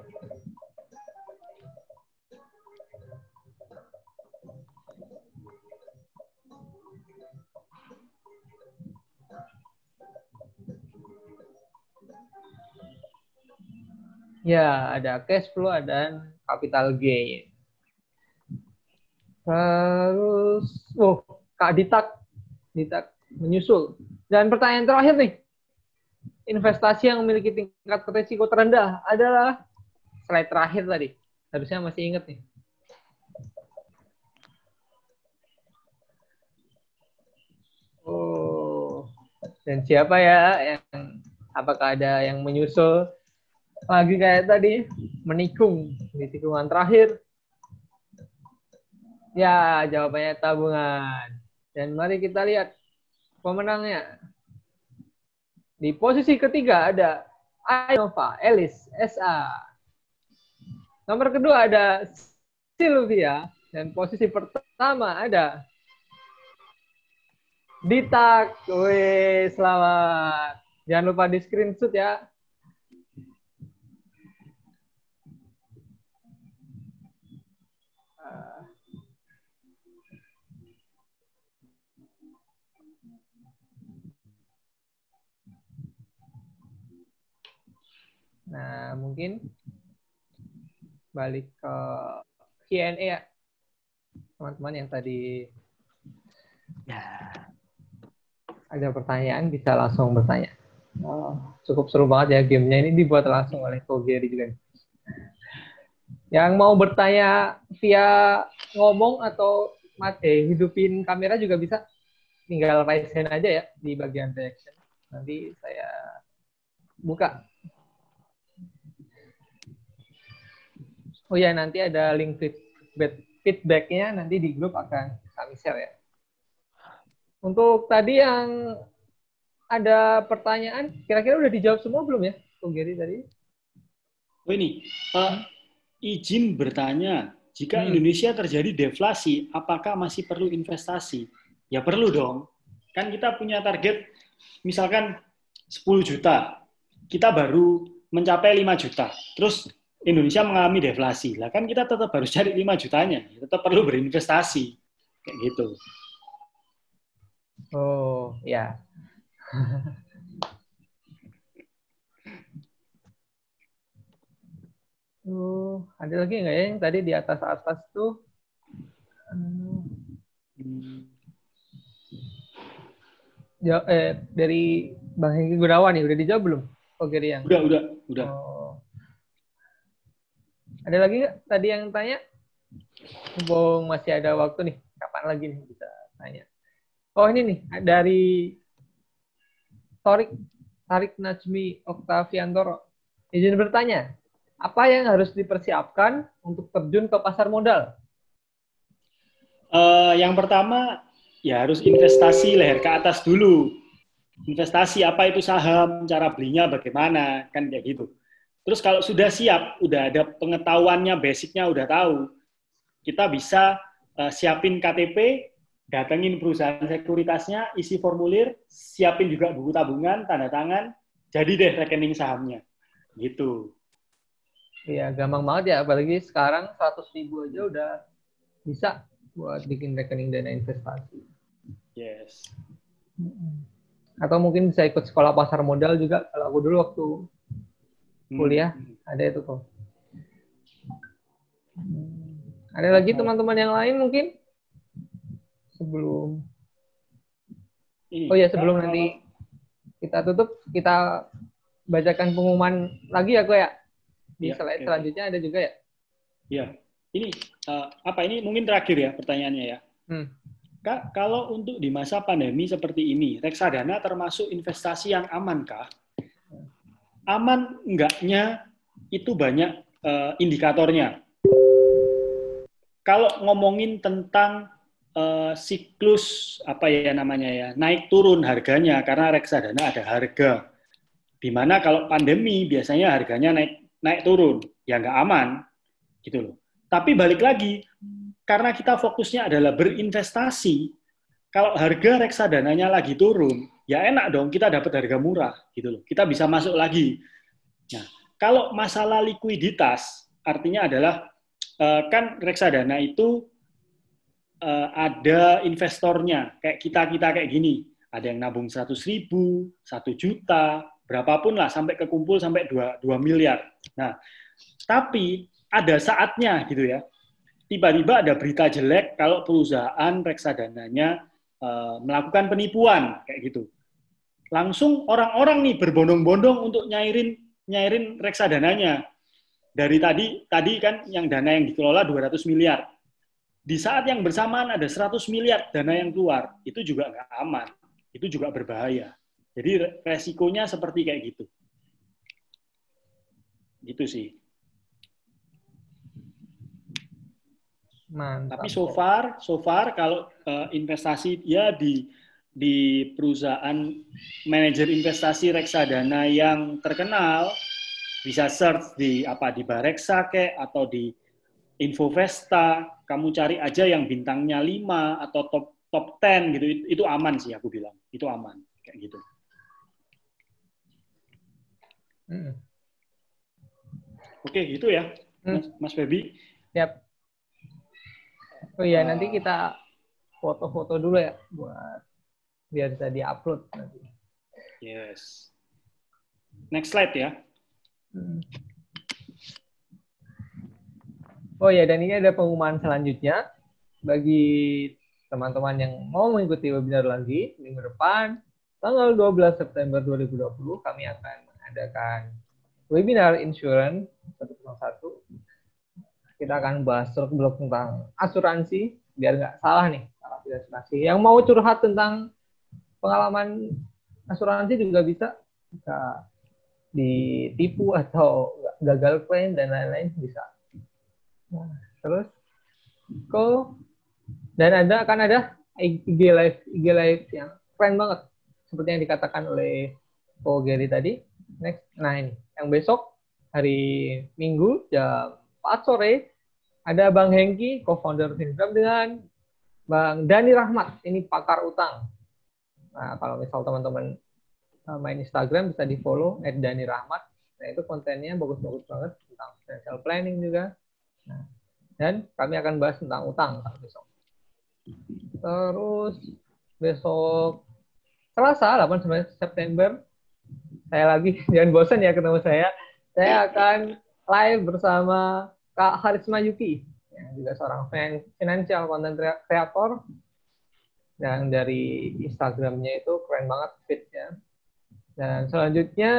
Ya, ada cash flow dan capital gain. Terus, oh, Kak Ditak, Ditak menyusul. Dan pertanyaan terakhir nih, investasi yang memiliki tingkat resiko terendah adalah slide terakhir tadi. Harusnya masih ingat nih. Oh, dan siapa ya yang apakah ada yang menyusul lagi kayak tadi menikung di tikungan terakhir. Ya jawabannya tabungan. Dan mari kita lihat pemenangnya. Di posisi ketiga ada Ainova Elis SA nomor kedua ada Sylvia. Dan posisi pertama ada Ditak, wih selamat. Jangan lupa di screenshot ya. Nah, mungkin balik ke Q&A ya. Teman-teman yang tadi ya ada pertanyaan bisa langsung bertanya. Oh, cukup seru banget ya gamenya ini dibuat langsung oleh Ko Gary juga. Yang mau bertanya via ngomong atau mate hidupin kamera juga bisa. Tinggal raise hand aja ya di bagian reaction. Nanti saya buka Oh ya, nanti ada link feedback feedbacknya nanti di grup akan kami share ya. Untuk tadi yang ada pertanyaan, kira-kira udah dijawab semua belum ya, Bung Giri tadi? Oh ini, uh, izin bertanya, jika hmm. Indonesia terjadi deflasi, apakah masih perlu investasi? Ya perlu dong. Kan kita punya target, misalkan 10 juta, kita baru mencapai 5 juta. Terus Indonesia mengalami deflasi. Lah kan kita tetap harus cari 5 jutanya. Tetap perlu berinvestasi. Kayak gitu. Oh, ya. oh, ada lagi nggak ya yang tadi di atas-atas tuh? Hmm. Ya, eh, dari Bang Hengki Gunawan nih, udah dijawab belum? Oke, yang. Udah, udah, udah. Oh. Ada lagi nggak tadi yang tanya? Mumpung masih ada waktu nih, kapan lagi nih bisa tanya? Oh ini nih dari Torik Tarik Najmi Oktaviantoro. Izin bertanya, apa yang harus dipersiapkan untuk terjun ke pasar modal? Uh, yang pertama ya harus investasi leher ke atas dulu. Investasi apa itu saham, cara belinya bagaimana, kan kayak gitu. Terus kalau sudah siap, udah ada pengetahuannya, basicnya udah tahu, kita bisa uh, siapin KTP, datengin perusahaan sekuritasnya, isi formulir, siapin juga buku tabungan, tanda tangan, jadi deh rekening sahamnya. Gitu. Iya, gampang banget ya. Apalagi sekarang 100 ribu aja udah bisa buat bikin rekening dana investasi. Yes. Atau mungkin bisa ikut sekolah pasar modal juga. Kalau aku dulu waktu kuliah Hmm. ada itu tuh. Ada lagi teman-teman yang lain mungkin sebelum Oh ya sebelum nanti kita tutup kita bacakan pengumuman lagi ya kok ya di Iya, slide oke. selanjutnya ada juga ya. Ya, ini eh, apa ini mungkin terakhir ya pertanyaannya ya. Hmm. Kak, kalau untuk di masa pandemi seperti ini, reksadana termasuk investasi yang aman kah? Aman enggaknya itu banyak eh, indikatornya. Kalau ngomongin tentang eh, siklus apa ya namanya ya, naik turun harganya karena reksadana ada harga. Di mana kalau pandemi biasanya harganya naik naik turun, ya nggak aman, gitu loh. Tapi balik lagi, karena kita fokusnya adalah berinvestasi, kalau harga reksadananya lagi turun, ya enak dong kita dapat harga murah gitu loh. Kita bisa masuk lagi. Nah, kalau masalah likuiditas, artinya adalah eh, kan reksadana itu eh, ada investornya, kayak kita-kita kayak gini. Ada yang nabung 100 ribu, 1 juta, berapapun lah, sampai kekumpul sampai 2, 2 miliar. Nah, tapi ada saatnya gitu ya. Tiba-tiba ada berita jelek kalau perusahaan reksadananya eh, melakukan penipuan kayak gitu. Langsung orang-orang nih berbondong-bondong untuk nyairin nyairin reksadananya. Dari tadi tadi kan yang dana yang dikelola 200 miliar. Di saat yang bersamaan ada 100 miliar dana yang keluar, itu juga nggak aman. Itu juga berbahaya. Jadi re- resikonya seperti kayak gitu. Gitu sih. Mantap. Tapi so far, so far kalau eh, investasi ya di di perusahaan manajer investasi reksadana yang terkenal bisa search di apa di Bareksa kek atau di Infovesta, kamu cari aja yang bintangnya 5 atau top top 10 gitu. Itu, itu aman sih aku bilang. Itu aman kayak gitu. Hmm. Oke, gitu ya. Mas, Mas Febi. Siap. Oh iya, Ah. nanti kita foto-foto dulu ya buat biar bisa diupload nanti. Yes. Next slide ya. Hmm. Oh ya, dan ini ada pengumuman selanjutnya bagi teman-teman yang mau mengikuti webinar lagi minggu depan tanggal 12 September 2020 kami akan mengadakan webinar insurance 101 kita akan bahas blog tentang asuransi biar nggak salah nih salah pilih asuransi. Yang mau curhat tentang pengalaman asuransi juga bisa bisa ditipu atau gagal klaim dan lain-lain bisa. Nah, terus kok dan ada akan ada IG live IG live yang keren banget. Seperti yang dikatakan oleh Ko Gary tadi. Next nah ini yang besok hari Minggu jam 4 sore ada Bang Hengki, co-founder Fingram dengan Bang Dani Rahmat, ini pakar utang. Nah, kalau misal teman-teman uh, main Instagram bisa di follow at Dani Rahmat. Nah, itu kontennya bagus-bagus banget tentang financial planning juga. Nah, dan kami akan bahas tentang utang besok. Terus besok Selasa 8 September saya lagi jangan bosan ya ketemu saya. Saya akan live bersama Kak Harisma Yuki yang juga seorang fan- financial content creator yang dari Instagramnya itu keren banget fitnya. Dan selanjutnya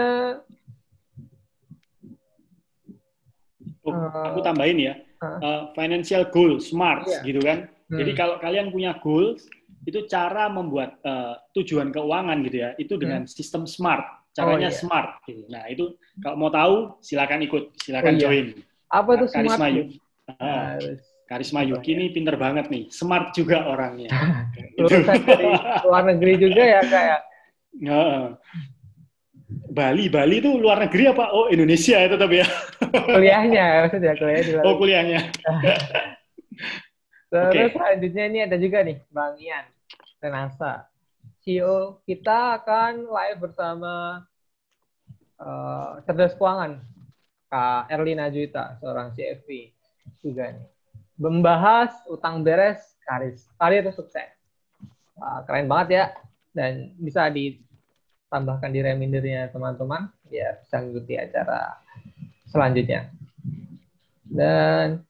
Eh, aku tambahin ya. Eh, financial goal, smart Iya. gitu kan. Hmm. Jadi kalau kalian punya goals, itu cara membuat eh, tujuan keuangan gitu ya, itu dengan sistem smart. Caranya Hmm. Oh, iya. smart. Gitu. Nah itu kalau mau tahu, silakan ikut, silakan Oh, iya. join. Apa tuh Karisma smart? Yuki. Ah, Harus Karisma Yuki ini pinter banget nih, smart juga orangnya. Itu. lulusan dari luar negeri juga ya kayak Heeh. Bali, Bali itu luar negeri apa? Oh Indonesia ya tetap ya. kuliahnya maksudnya kuliah di Oh kuliahnya. Terus Oke. selanjutnya ini ada juga nih Bang Ian Renasa. CEO kita akan live bersama eh, Cerdas Keuangan. Kak Erlina Juita, seorang CFP juga nih. Membahas utang beres karir, karir sukses. Wah, keren banget ya. Dan bisa ditambahkan di remindernya teman-teman, ya bisa mengikuti acara selanjutnya. Dan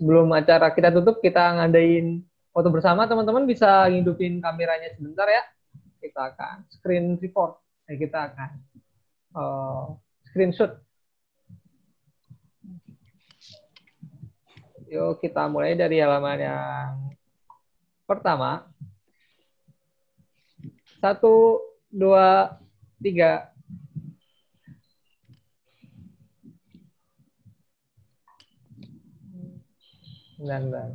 sebelum acara kita tutup, kita ngadain foto bersama. Teman-teman bisa ngidupin kameranya sebentar ya. Kita akan screen record. Ya, kita akan uh, screenshot. Yuk kita mulai dari halaman yang pertama. Satu, dua, tiga. Bentar,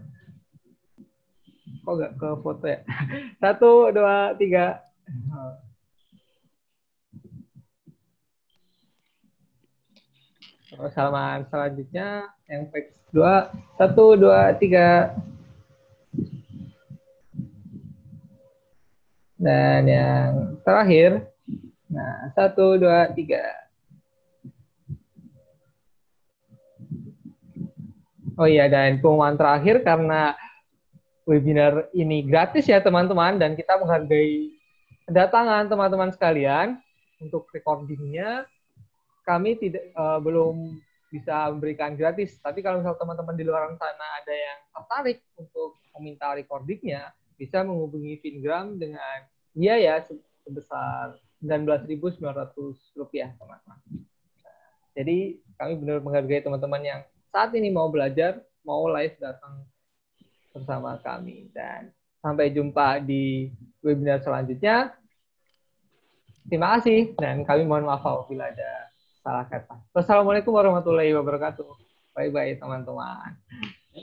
Kok gak ke foto ya? Satu, dua, tiga. Terus halaman selanjutnya yang page dua satu dua tiga. Dan yang terakhir nah satu dua tiga. Oh iya dan pengumuman terakhir karena webinar ini gratis ya teman-teman dan kita menghargai kedatangan teman-teman sekalian untuk recordingnya kami tidak uh, belum bisa memberikan gratis. Tapi kalau misal teman-teman di luar sana ada yang tertarik untuk meminta recordingnya, bisa menghubungi Fingram dengan biaya sebesar 19.900 rupiah, teman-teman. jadi kami benar menghargai teman-teman yang saat ini mau belajar, mau live datang bersama kami. Dan sampai jumpa di webinar selanjutnya. Terima kasih dan kami mohon maaf apabila ada salah kata. Wassalamualaikum warahmatullahi wabarakatuh. Bye bye teman-teman.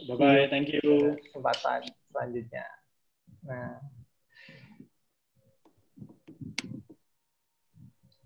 Bye bye, thank you. Kesempatan selanjutnya. Nah.